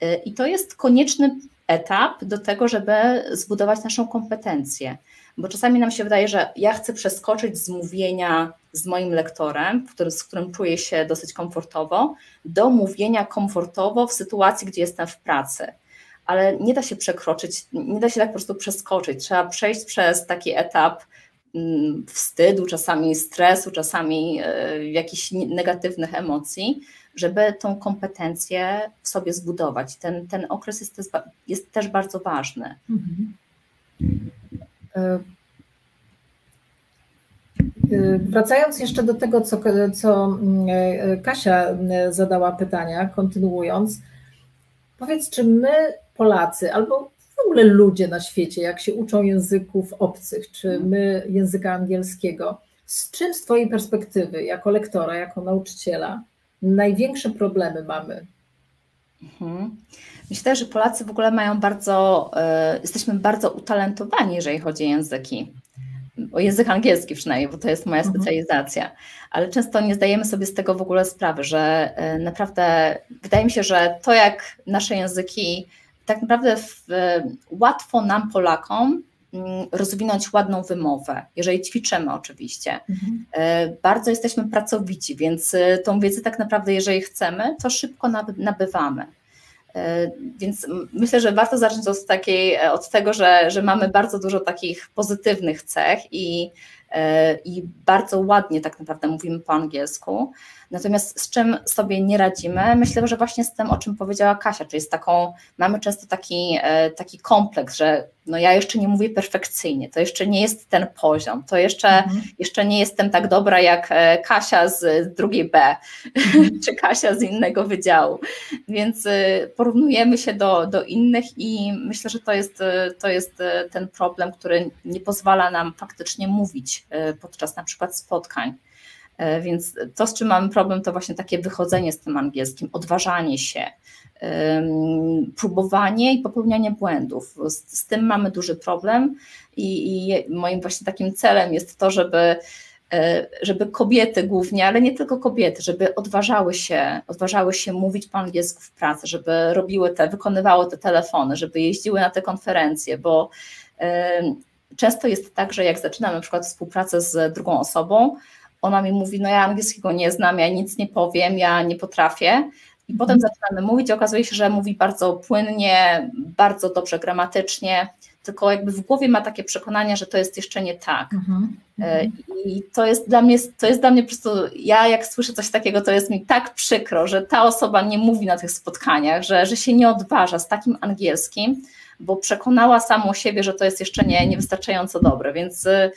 E, I to jest konieczny etap do tego, żeby zbudować naszą kompetencję. Bo czasami nam się wydaje, że ja chcę przeskoczyć z mówienia z moim lektorem, który, z którym czuję się dosyć komfortowo, do mówienia komfortowo w sytuacji, gdzie jestem w pracy. Ale nie da się przekroczyć, nie da się tak po prostu przeskoczyć. Trzeba przejść przez taki etap mm, wstydu, czasami stresu, czasami e, jakichś negatywnych emocji, żeby tą kompetencję w sobie zbudować. Ten, ten okres jest też, jest też bardzo ważny. Mhm. E, wracając jeszcze do tego, co, co mm, e, Kasia zadała pytania, kontynuując, powiedz, czy my, Polacy, albo w ogóle ludzie na świecie, jak się uczą języków obcych, czy my języka angielskiego, z czym z Twojej perspektywy, jako lektora, jako nauczyciela, największe problemy mamy? Mhm. Myślę, że Polacy w ogóle mają bardzo, y, jesteśmy bardzo utalentowani, jeżeli chodzi o języki. O język angielski przynajmniej, bo to jest moja mhm. specjalizacja, ale często nie zdajemy sobie z tego w ogóle sprawy, że y, naprawdę wydaje mi się, że to jak nasze języki, tak naprawdę w, łatwo nam, Polakom, Mm, rozwinąć ładną wymowę, jeżeli ćwiczymy oczywiście. Mhm. E, bardzo jesteśmy pracowici, więc e, tą wiedzę tak naprawdę, jeżeli chcemy, to szybko nabywamy. E, więc myślę, że warto zacząć od, takiej, od tego, że, że mamy bardzo dużo takich pozytywnych cech i, i bardzo ładnie tak naprawdę mówimy po angielsku. Natomiast z czym sobie nie radzimy? Myślę, że właśnie z tym, o czym powiedziała Kasia, czyli z taką, mamy często taki, taki kompleks, że no ja jeszcze nie mówię perfekcyjnie, to jeszcze nie jest ten poziom, to jeszcze, mhm. jeszcze nie jestem tak dobra jak e, Kasia z drugiej B, mhm. [LAUGHS] czy Kasia z innego wydziału, więc e, porównujemy się do, do innych i myślę, że to jest, e, to jest ten problem, który nie pozwala nam faktycznie mówić podczas na przykład spotkań. Więc to, z czym mamy problem, to właśnie takie wychodzenie z tym angielskim, odważanie się, próbowanie i popełnianie błędów. Z, z tym mamy duży problem i, i, moim właśnie takim celem jest to, żeby e, żeby kobiety głównie, ale nie tylko kobiety, żeby odważały się, odważały się mówić po angielsku w pracy, żeby robiły te, wykonywały te telefony, żeby jeździły na te konferencje, bo często jest tak, że jak zaczynam na przykład współpracę z drugą osobą, ona mi mówi, no ja angielskiego nie znam, ja nic nie powiem, ja nie potrafię, i potem zaczynamy mówić, okazuje się, że mówi bardzo płynnie, bardzo dobrze gramatycznie, tylko jakby w głowie ma takie przekonanie, że to jest jeszcze nie tak. Mhm. E, I to jest dla mnie, to jest dla mnie po prostu, ja jak słyszę coś takiego, to jest mi tak przykro, że ta osoba nie mówi na tych spotkaniach, że, że się nie odważa z takim angielskim, bo przekonała samą siebie, że to jest jeszcze nie, niewystarczająco dobre, więc E,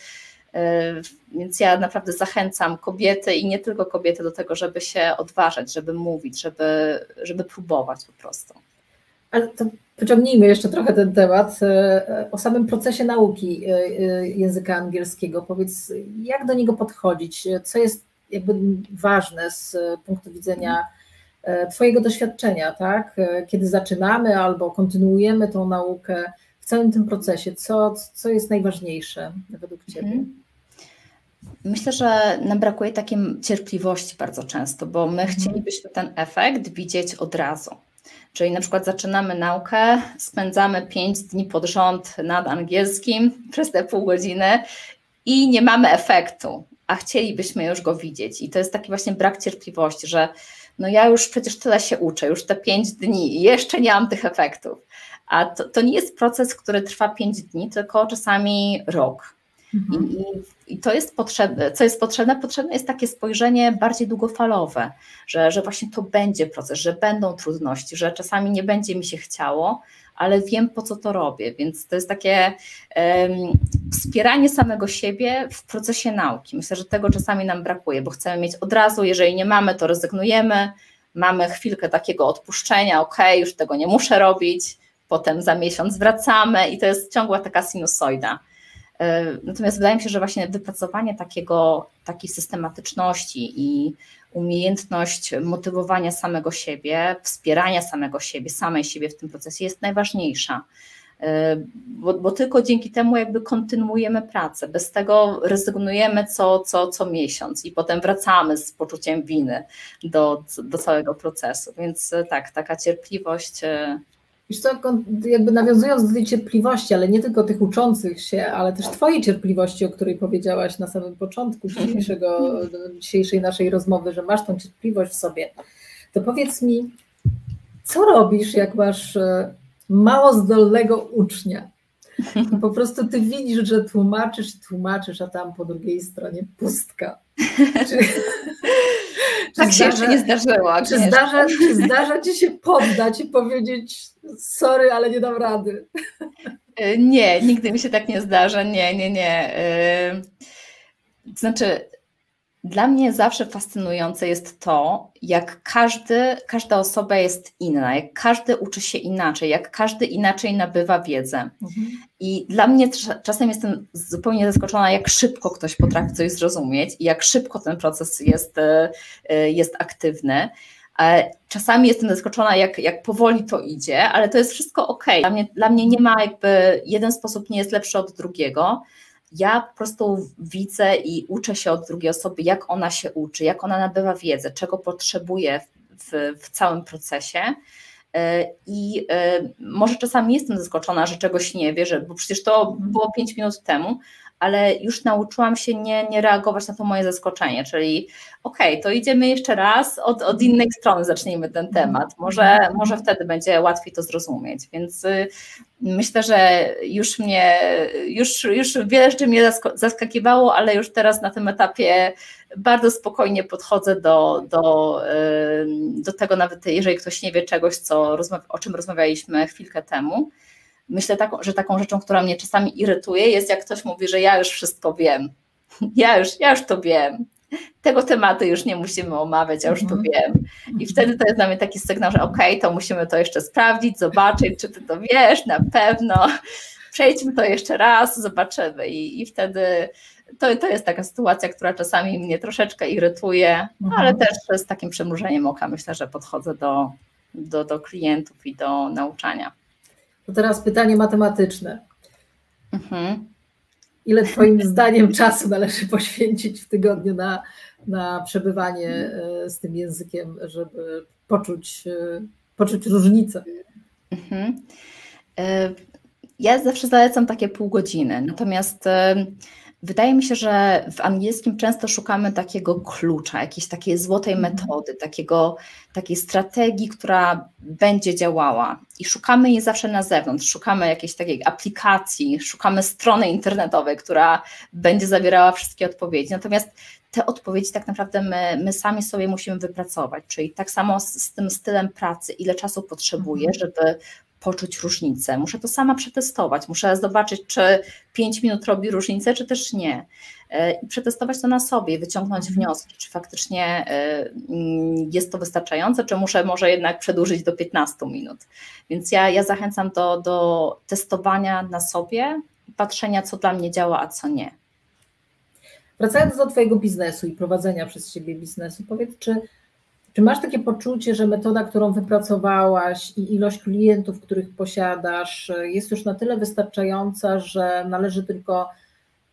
więc ja naprawdę zachęcam kobiety i nie tylko kobiety do tego, żeby się odważać, żeby mówić, żeby, żeby próbować po prostu. Ale to pociągnijmy jeszcze trochę ten temat e, o samym procesie nauki e, języka angielskiego. Powiedz, jak do niego podchodzić? Co jest jakby ważne z punktu widzenia Twojego doświadczenia, tak? Kiedy zaczynamy albo kontynuujemy tą naukę, całym tym procesie, co, co jest najważniejsze według Ciebie? Mhm. Myślę, że nam brakuje takiej cierpliwości bardzo często, bo my mhm. chcielibyśmy ten efekt widzieć od razu. Czyli na przykład zaczynamy naukę, spędzamy pięć dni pod rząd nad angielskim [LAUGHS] przez te pół godziny i nie mamy efektu, a chcielibyśmy już go widzieć. I to jest taki właśnie brak cierpliwości, że no ja już przecież tyle się uczę, już te pięć dni i jeszcze nie mam tych efektów. A to, to nie jest proces, który trwa pięć dni, tylko czasami rok Mhm. I, I, to jest potrzebne, co jest potrzebne? Potrzebne jest takie spojrzenie bardziej długofalowe, że, że właśnie to będzie proces, że będą trudności, że czasami nie będzie mi się chciało, ale wiem po co to robię, więc to jest takie um, wspieranie samego siebie w procesie nauki. Myślę, że tego czasami nam brakuje, bo chcemy mieć od razu, jeżeli nie mamy, to rezygnujemy, mamy chwilkę takiego odpuszczenia, ok, już tego nie muszę robić, potem za miesiąc wracamy i to jest ciągła taka sinusoida. E, natomiast wydaje mi się, że właśnie wypracowanie takiego, takiej systematyczności i umiejętność motywowania samego siebie, wspierania samego siebie, samej siebie w tym procesie jest najważniejsza. E, bo, bo, tylko dzięki temu jakby kontynuujemy pracę. Bez tego rezygnujemy co, co, co miesiąc i potem wracamy z poczuciem winy do, do całego procesu. Więc tak, taka cierpliwość Wiesz co, jakby nawiązując do tej cierpliwości, ale nie tylko tych uczących się, ale też Twojej cierpliwości, o której powiedziałaś na samym początku dzisiejszego, dzisiejszej naszej rozmowy, że masz tą cierpliwość w sobie, to powiedz mi, co robisz, jak masz e, mało zdolnego ucznia? Po prostu ty widzisz, że tłumaczysz, tłumaczysz, a tam po drugiej stronie pustka. Czy, tak się jeszcze nie zdarzyło. Czy zdarza, zdarza ci się poddać i powiedzieć sorry, ale nie dam rady? E, nie, nigdy mi się tak nie zdarza. Nie, nie, nie. E, znaczy, dla mnie zawsze fascynujące jest to, jak każdy, każda osoba jest inna, jak każdy uczy się inaczej, jak każdy inaczej nabywa wiedzę. Mhm. I dla mnie czasem jestem zupełnie zaskoczona, jak szybko ktoś potrafi coś zrozumieć i jak szybko ten proces jest, e, e, jest aktywny. Czasami jestem zaskoczona, jak, jak powoli to idzie, ale to jest wszystko ok. Dla mnie, dla mnie nie ma jakby, jeden sposób nie jest lepszy od drugiego ja po prostu widzę i uczę się od drugiej osoby, jak ona się uczy, jak ona nabywa wiedzę, czego potrzebuje w, w całym procesie. E, I e, może czasami jestem zaskoczona, że czegoś nie wie, że, bo przecież to było 5 minut temu, ale już nauczyłam się nie, nie reagować na to moje zaskoczenie, czyli okej, okay, to idziemy jeszcze raz, od, od innej strony zacznijmy ten temat, może, może wtedy będzie łatwiej to zrozumieć, więc y, myślę, że już mnie, już, już wiele rzeczy mnie zaskakiwało, ale już teraz na tym etapie bardzo spokojnie podchodzę do, do, y, do tego, nawet jeżeli ktoś nie wie czegoś, co, o czym rozmawialiśmy chwilkę temu, myślę, że taką rzeczą, która mnie czasami irytuje, jest jak ktoś mówi, że ja już wszystko wiem. [LAUGHS] Ja już, ja już to wiem. Tego tematu już nie musimy omawiać, ja już to mhm. wiem. I mhm. wtedy to jest dla mnie taki sygnał, że okej, okay, to musimy to jeszcze sprawdzić, zobaczyć, czy ty to wiesz, na pewno. [LAUGHS] Przejdźmy to jeszcze raz, zobaczymy. I, i wtedy to, to jest taka sytuacja, która czasami mnie troszeczkę irytuje, mhm. ale też z takim przemrużeniem oka myślę, że podchodzę do, do, do klientów i do nauczania. To teraz pytanie matematyczne. Mhm. Ile Twoim zdaniem czasu należy poświęcić w tygodniu na, na przebywanie e, z tym językiem, żeby poczuć, e, poczuć różnicę? Mhm. E, ja zawsze zalecam takie pół godziny, natomiast Wydaje mi się, że w angielskim często szukamy takiego klucza, jakiejś takiej złotej mhm. metody, takiego, takiej strategii, która będzie działała. I szukamy jej zawsze na zewnątrz. Szukamy jakiejś takiej aplikacji, szukamy strony internetowej, która będzie zawierała wszystkie odpowiedzi. Natomiast te odpowiedzi tak naprawdę my, my sami sobie musimy wypracować. Czyli tak samo z, z tym stylem pracy, ile czasu potrzebuję, mhm. żeby poczuć różnicę. Muszę to sama przetestować, muszę zobaczyć, czy 5 minut robi różnicę, czy też nie. E, I przetestować to na sobie, wyciągnąć mhm. wnioski, czy faktycznie e, mm, jest to wystarczające, czy muszę może jednak przedłużyć do 15 minut. Więc ja, ja zachęcam do, do testowania na sobie i patrzenia, co dla mnie działa, a co nie. Wracając do Twojego biznesu i prowadzenia przez siebie biznesu, powiedz, czy czy masz takie poczucie, że metoda, którą wypracowałaś i ilość klientów, których posiadasz, jest już na tyle wystarczająca, że należy tylko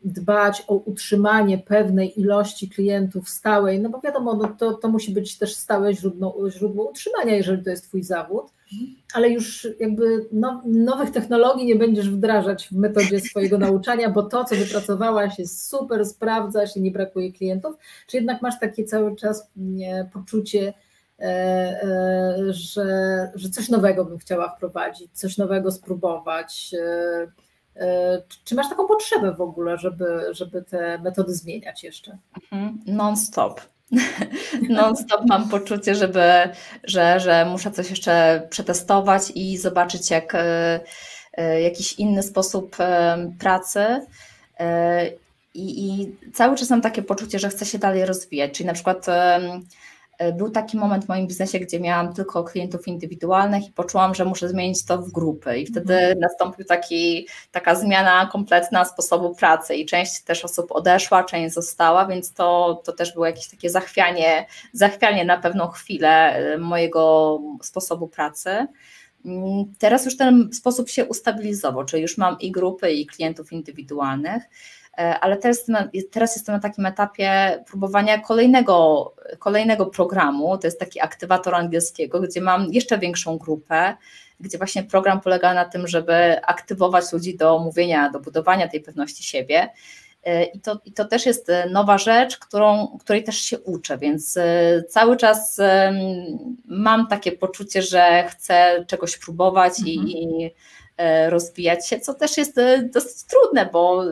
dbać o utrzymanie pewnej ilości klientów stałej, no bo wiadomo, no to, to musi być też stałe źródło, źródło utrzymania, jeżeli to jest Twój zawód, ale już jakby no, nowych technologii nie będziesz wdrażać w metodzie swojego nauczania, bo to, co wypracowałaś jest super, sprawdza się, nie brakuje klientów, czy jednak masz takie cały czas nie, poczucie, e, e, że, że coś nowego bym chciała wprowadzić, coś nowego spróbować, e, Czy masz taką potrzebę w ogóle, żeby, żeby te metody zmieniać jeszcze? Mhm. Non-stop. [LAUGHS] Non-stop mam poczucie, żeby, że, że muszę coś jeszcze przetestować i zobaczyć, jak jakiś inny sposób pracy i, I, cały czas mam takie poczucie, że chcę się dalej rozwijać. Czyli na przykład e, był taki moment w moim biznesie, gdzie miałam tylko klientów indywidualnych i poczułam, że muszę zmienić to w grupy. I wtedy mhm. nastąpił taki, taka zmiana kompletna sposobu pracy i część też osób odeszła, część została, więc to, to też było jakieś takie zachwianie, zachwianie na pewną chwilę e, mojego sposobu pracy. Mm, teraz już ten sposób się ustabilizował, czyli już mam i grupy, i klientów indywidualnych. E, ale teraz, teraz jestem na takim etapie próbowania kolejnego, kolejnego programu, to jest taki aktywator angielskiego, gdzie mam jeszcze większą grupę, gdzie właśnie program polega na tym, żeby aktywować ludzi do mówienia, do budowania tej pewności siebie. E, I to, I to też jest nowa rzecz, którą, której też się uczę, więc e, cały czas mam takie poczucie, że chcę czegoś próbować mhm. i, i E, rozwijać się, co też jest e, dosyć trudne, bo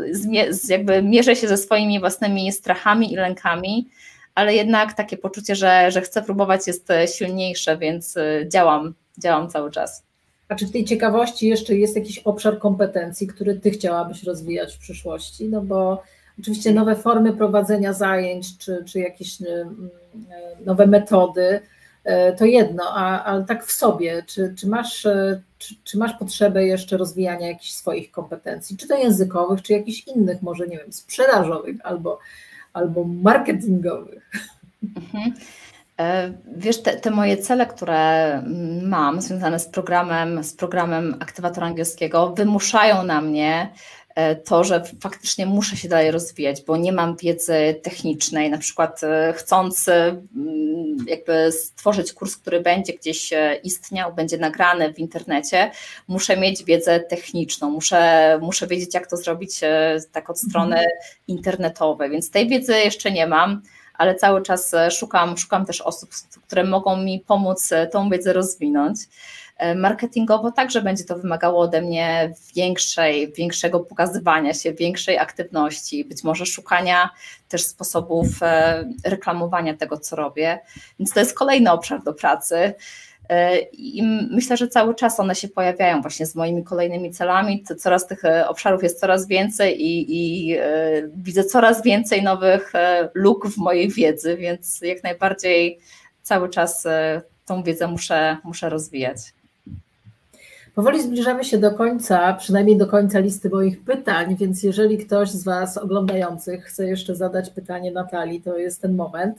jakby mierzę się ze swoimi własnymi strachami i lękami, ale jednak takie poczucie, że, że chcę próbować jest e, silniejsze, więc działam, działam cały czas. A czy w tej ciekawości jeszcze jest jakiś obszar kompetencji, który ty chciałabyś rozwijać w przyszłości? No bo oczywiście nowe formy prowadzenia zajęć, czy, czy jakieś nowe metody, E, to jedno, a, ale tak w sobie, czy, czy, masz, e, czy, czy, masz potrzebę jeszcze rozwijania jakichś swoich kompetencji, czy to językowych, czy jakichś innych, może nie wiem, sprzedażowych albo, albo marketingowych? Mhm. E, wiesz, te, te, moje cele, które mam związane z programem, z programem aktywatora angielskiego, wymuszają na mnie E, to, że faktycznie muszę się dalej rozwijać, bo nie mam wiedzy technicznej, na przykład e, chcąc mm, jakby stworzyć kurs, który będzie gdzieś e, istniał, będzie nagrany w internecie, muszę mieć wiedzę techniczną, muszę, muszę wiedzieć, jak to zrobić tak od strony mhm. internetowej, więc tej wiedzy jeszcze nie mam, ale cały czas szukam, szukam też osób, które mogą mi pomóc tą wiedzę rozwinąć. E, marketingowo także będzie to wymagało ode mnie większej, większego pokazywania się, większej aktywności, być może szukania też sposobów e, reklamowania tego, co robię. Więc to jest kolejny obszar do pracy. E, I myślę, że cały czas one się pojawiają właśnie z moimi kolejnymi celami. Coraz tych obszarów jest coraz więcej i, i widzę coraz więcej nowych luk w mojej wiedzy, więc jak najbardziej cały czas tą wiedzę muszę, muszę rozwijać. Powoli zbliżamy się do końca, przynajmniej do końca listy moich pytań, więc jeżeli ktoś z Was oglądających chce jeszcze zadać pytanie Natalii, to jest ten moment.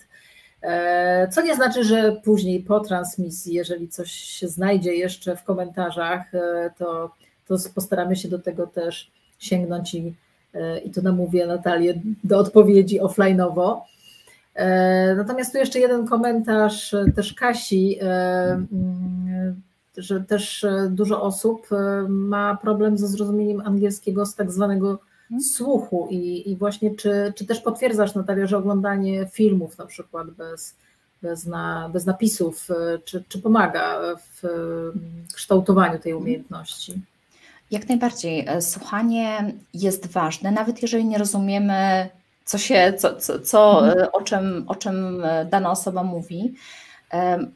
E, co nie znaczy, że później po transmisji, jeżeli coś się znajdzie jeszcze w komentarzach, e, to, to postaramy się do tego też sięgnąć i, e, i tu namówię Natalię do odpowiedzi offline'owo. Natomiast tu jeszcze jeden komentarz też Kasi że też e, dużo osób e, ma problem ze zrozumieniem angielskiego z tak zwanego mhm. słuchu i, i właśnie czy, czy też potwierdzasz Natalia, że oglądanie filmów na przykład bez, bez, na, bez napisów, e, czy, czy pomaga w kształtowaniu tej mhm. umiejętności? Jak najbardziej. Słuchanie jest ważne, nawet jeżeli nie rozumiemy, co się, co, co, co mhm. o, czym, o czym dana osoba mówi,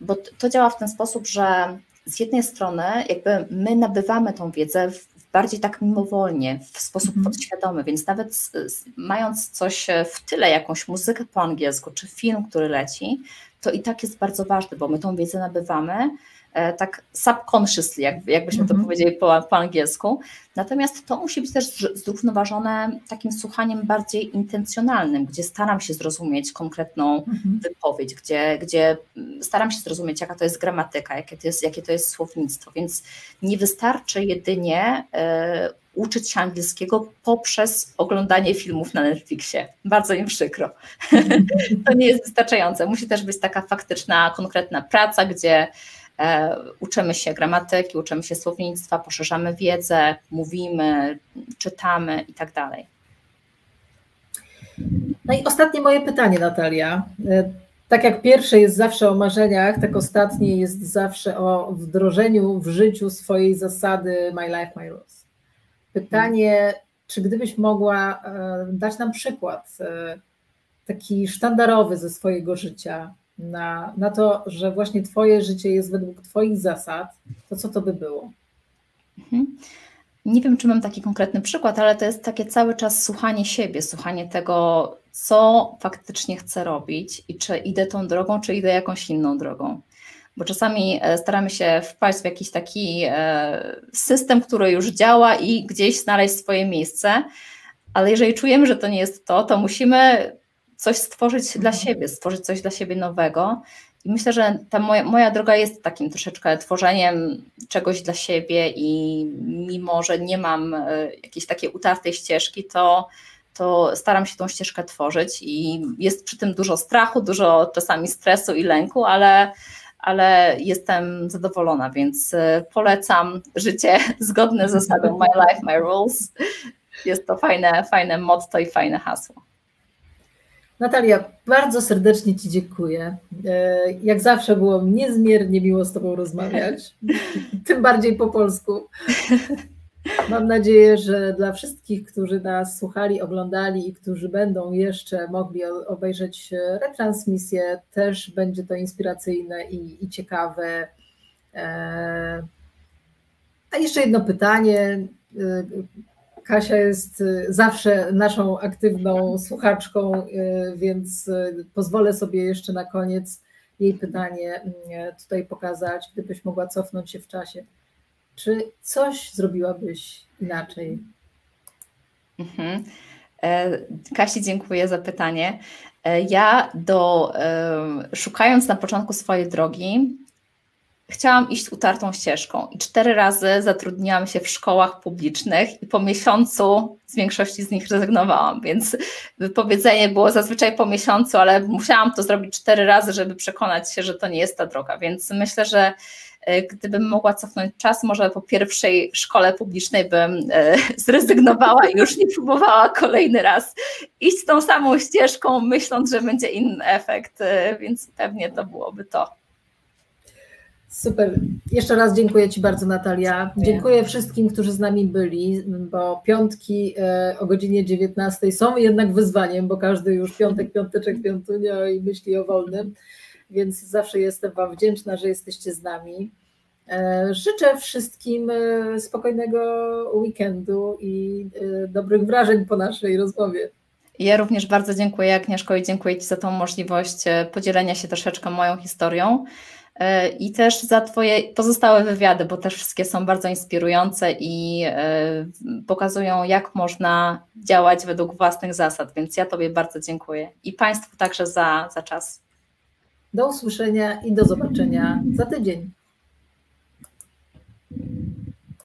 bo to działa w ten sposób, że z jednej strony jakby my nabywamy tą wiedzę w, bardziej tak mimowolnie, w sposób mm. podświadomy, więc nawet z, z, mając coś w tyle, jakąś muzykę po angielsku, czy film, który leci, to i tak jest bardzo ważne, bo my tą wiedzę nabywamy, E, tak subconsciously, jak, jakbyśmy to mhm. powiedzieli po, po angielsku. Natomiast to musi być też zrównoważone takim słuchaniem bardziej intencjonalnym, gdzie staram się zrozumieć konkretną mhm. wypowiedź, gdzie, gdzie staram się zrozumieć, jaka to jest gramatyka, jakie to jest, jakie to jest słownictwo. Więc nie wystarczy jedynie e, uczyć się angielskiego poprzez oglądanie filmów na Netflixie. Bardzo im przykro. [LAUGHS] to nie jest wystarczające. Musi też być taka faktyczna, konkretna praca, gdzie E, uczymy się gramatyki, uczymy się słownictwa, poszerzamy wiedzę, mówimy, czytamy i tak dalej. No i ostatnie moje pytanie, Natalia. E, tak jak pierwsze jest zawsze o marzeniach, tak ostatnie jest zawsze o wdrożeniu w życiu swojej zasady My Life, My Rules. Pytanie, czy gdybyś mogła dać nam przykład, taki sztandarowy ze swojego życia, na, na to, że właśnie Twoje życie jest według Twoich zasad, to co to by było? Mhm. Nie wiem, czy mam taki konkretny przykład, ale to jest takie cały czas słuchanie siebie, słuchanie tego, co faktycznie chcę robić i czy idę tą drogą, czy idę jakąś inną drogą. Bo czasami e, staramy się wpaść w jakiś taki e, system, który już działa i gdzieś znaleźć swoje miejsce, ale jeżeli czujemy, że to nie jest to, to musimy coś stworzyć dla mhm. siebie, stworzyć coś dla siebie nowego. I myślę, że ta moja, moja droga jest takim troszeczkę tworzeniem czegoś dla siebie i mimo, że nie mam e, jakiejś takiej utartej ścieżki, to, to staram się tą ścieżkę tworzyć i jest przy tym dużo strachu, dużo czasami stresu i lęku, ale, ale jestem zadowolona, więc e, polecam życie [LAUGHS] zgodne z zasadą [LAUGHS] My Life, My Rules. Jest to fajne, fajne motto i fajne hasło. Natalia, bardzo serdecznie Ci dziękuję. E, jak zawsze było niezmiernie miło z Tobą rozmawiać, [LAUGHS] tym bardziej po polsku. Mam nadzieję, że dla wszystkich, którzy nas słuchali, oglądali i którzy będą jeszcze mogli obejrzeć retransmisję, też będzie to inspiracyjne i, i ciekawe. E, a jeszcze jedno pytanie. E, Kasia jest y, zawsze naszą aktywną słuchaczką, y, więc y, pozwolę sobie jeszcze na koniec jej pytanie tutaj pokazać, gdybyś mogła cofnąć się w czasie. Czy coś zrobiłabyś inaczej? Mhm. E, Kasi, dziękuję za pytanie. E, ja do, szukając na początku swojej drogi, chciałam iść utartą ścieżką i cztery razy zatrudniłam się w szkołach publicznych i po miesiącu z większości z nich rezygnowałam, więc wypowiedzenie było zazwyczaj po miesiącu, ale musiałam to zrobić cztery razy, żeby przekonać się, że to nie jest ta droga, więc myślę, że e, gdybym mogła cofnąć czas, może po pierwszej szkole publicznej bym e, [LAUGHS] zrezygnowała i już nie próbowała kolejny raz iść tą samą ścieżką, myśląc, że będzie inny efekt, e, więc pewnie to byłoby to. Super. Jeszcze raz dziękuję Ci bardzo, Natalia. Dziękuję wszystkim, którzy z nami byli, bo piątki e, o godzinie 19 są jednak wyzwaniem, bo każdy już piątek, piąteczek, piątunio i myśli o wolnym, więc zawsze jestem Wam wdzięczna, że jesteście z nami. E, życzę wszystkim e, spokojnego weekendu i dobrych wrażeń po naszej rozmowie. Ja również bardzo dziękuję Agnieszko i dziękuję Ci za tą możliwość podzielenia się troszeczkę moją historią. E, i też za Twoje pozostałe wywiady, bo też wszystkie są bardzo inspirujące i e, pokazują, jak można działać według własnych zasad. Więc ja Tobie bardzo dziękuję i Państwu także za, za czas. Do usłyszenia i do zobaczenia za tydzień.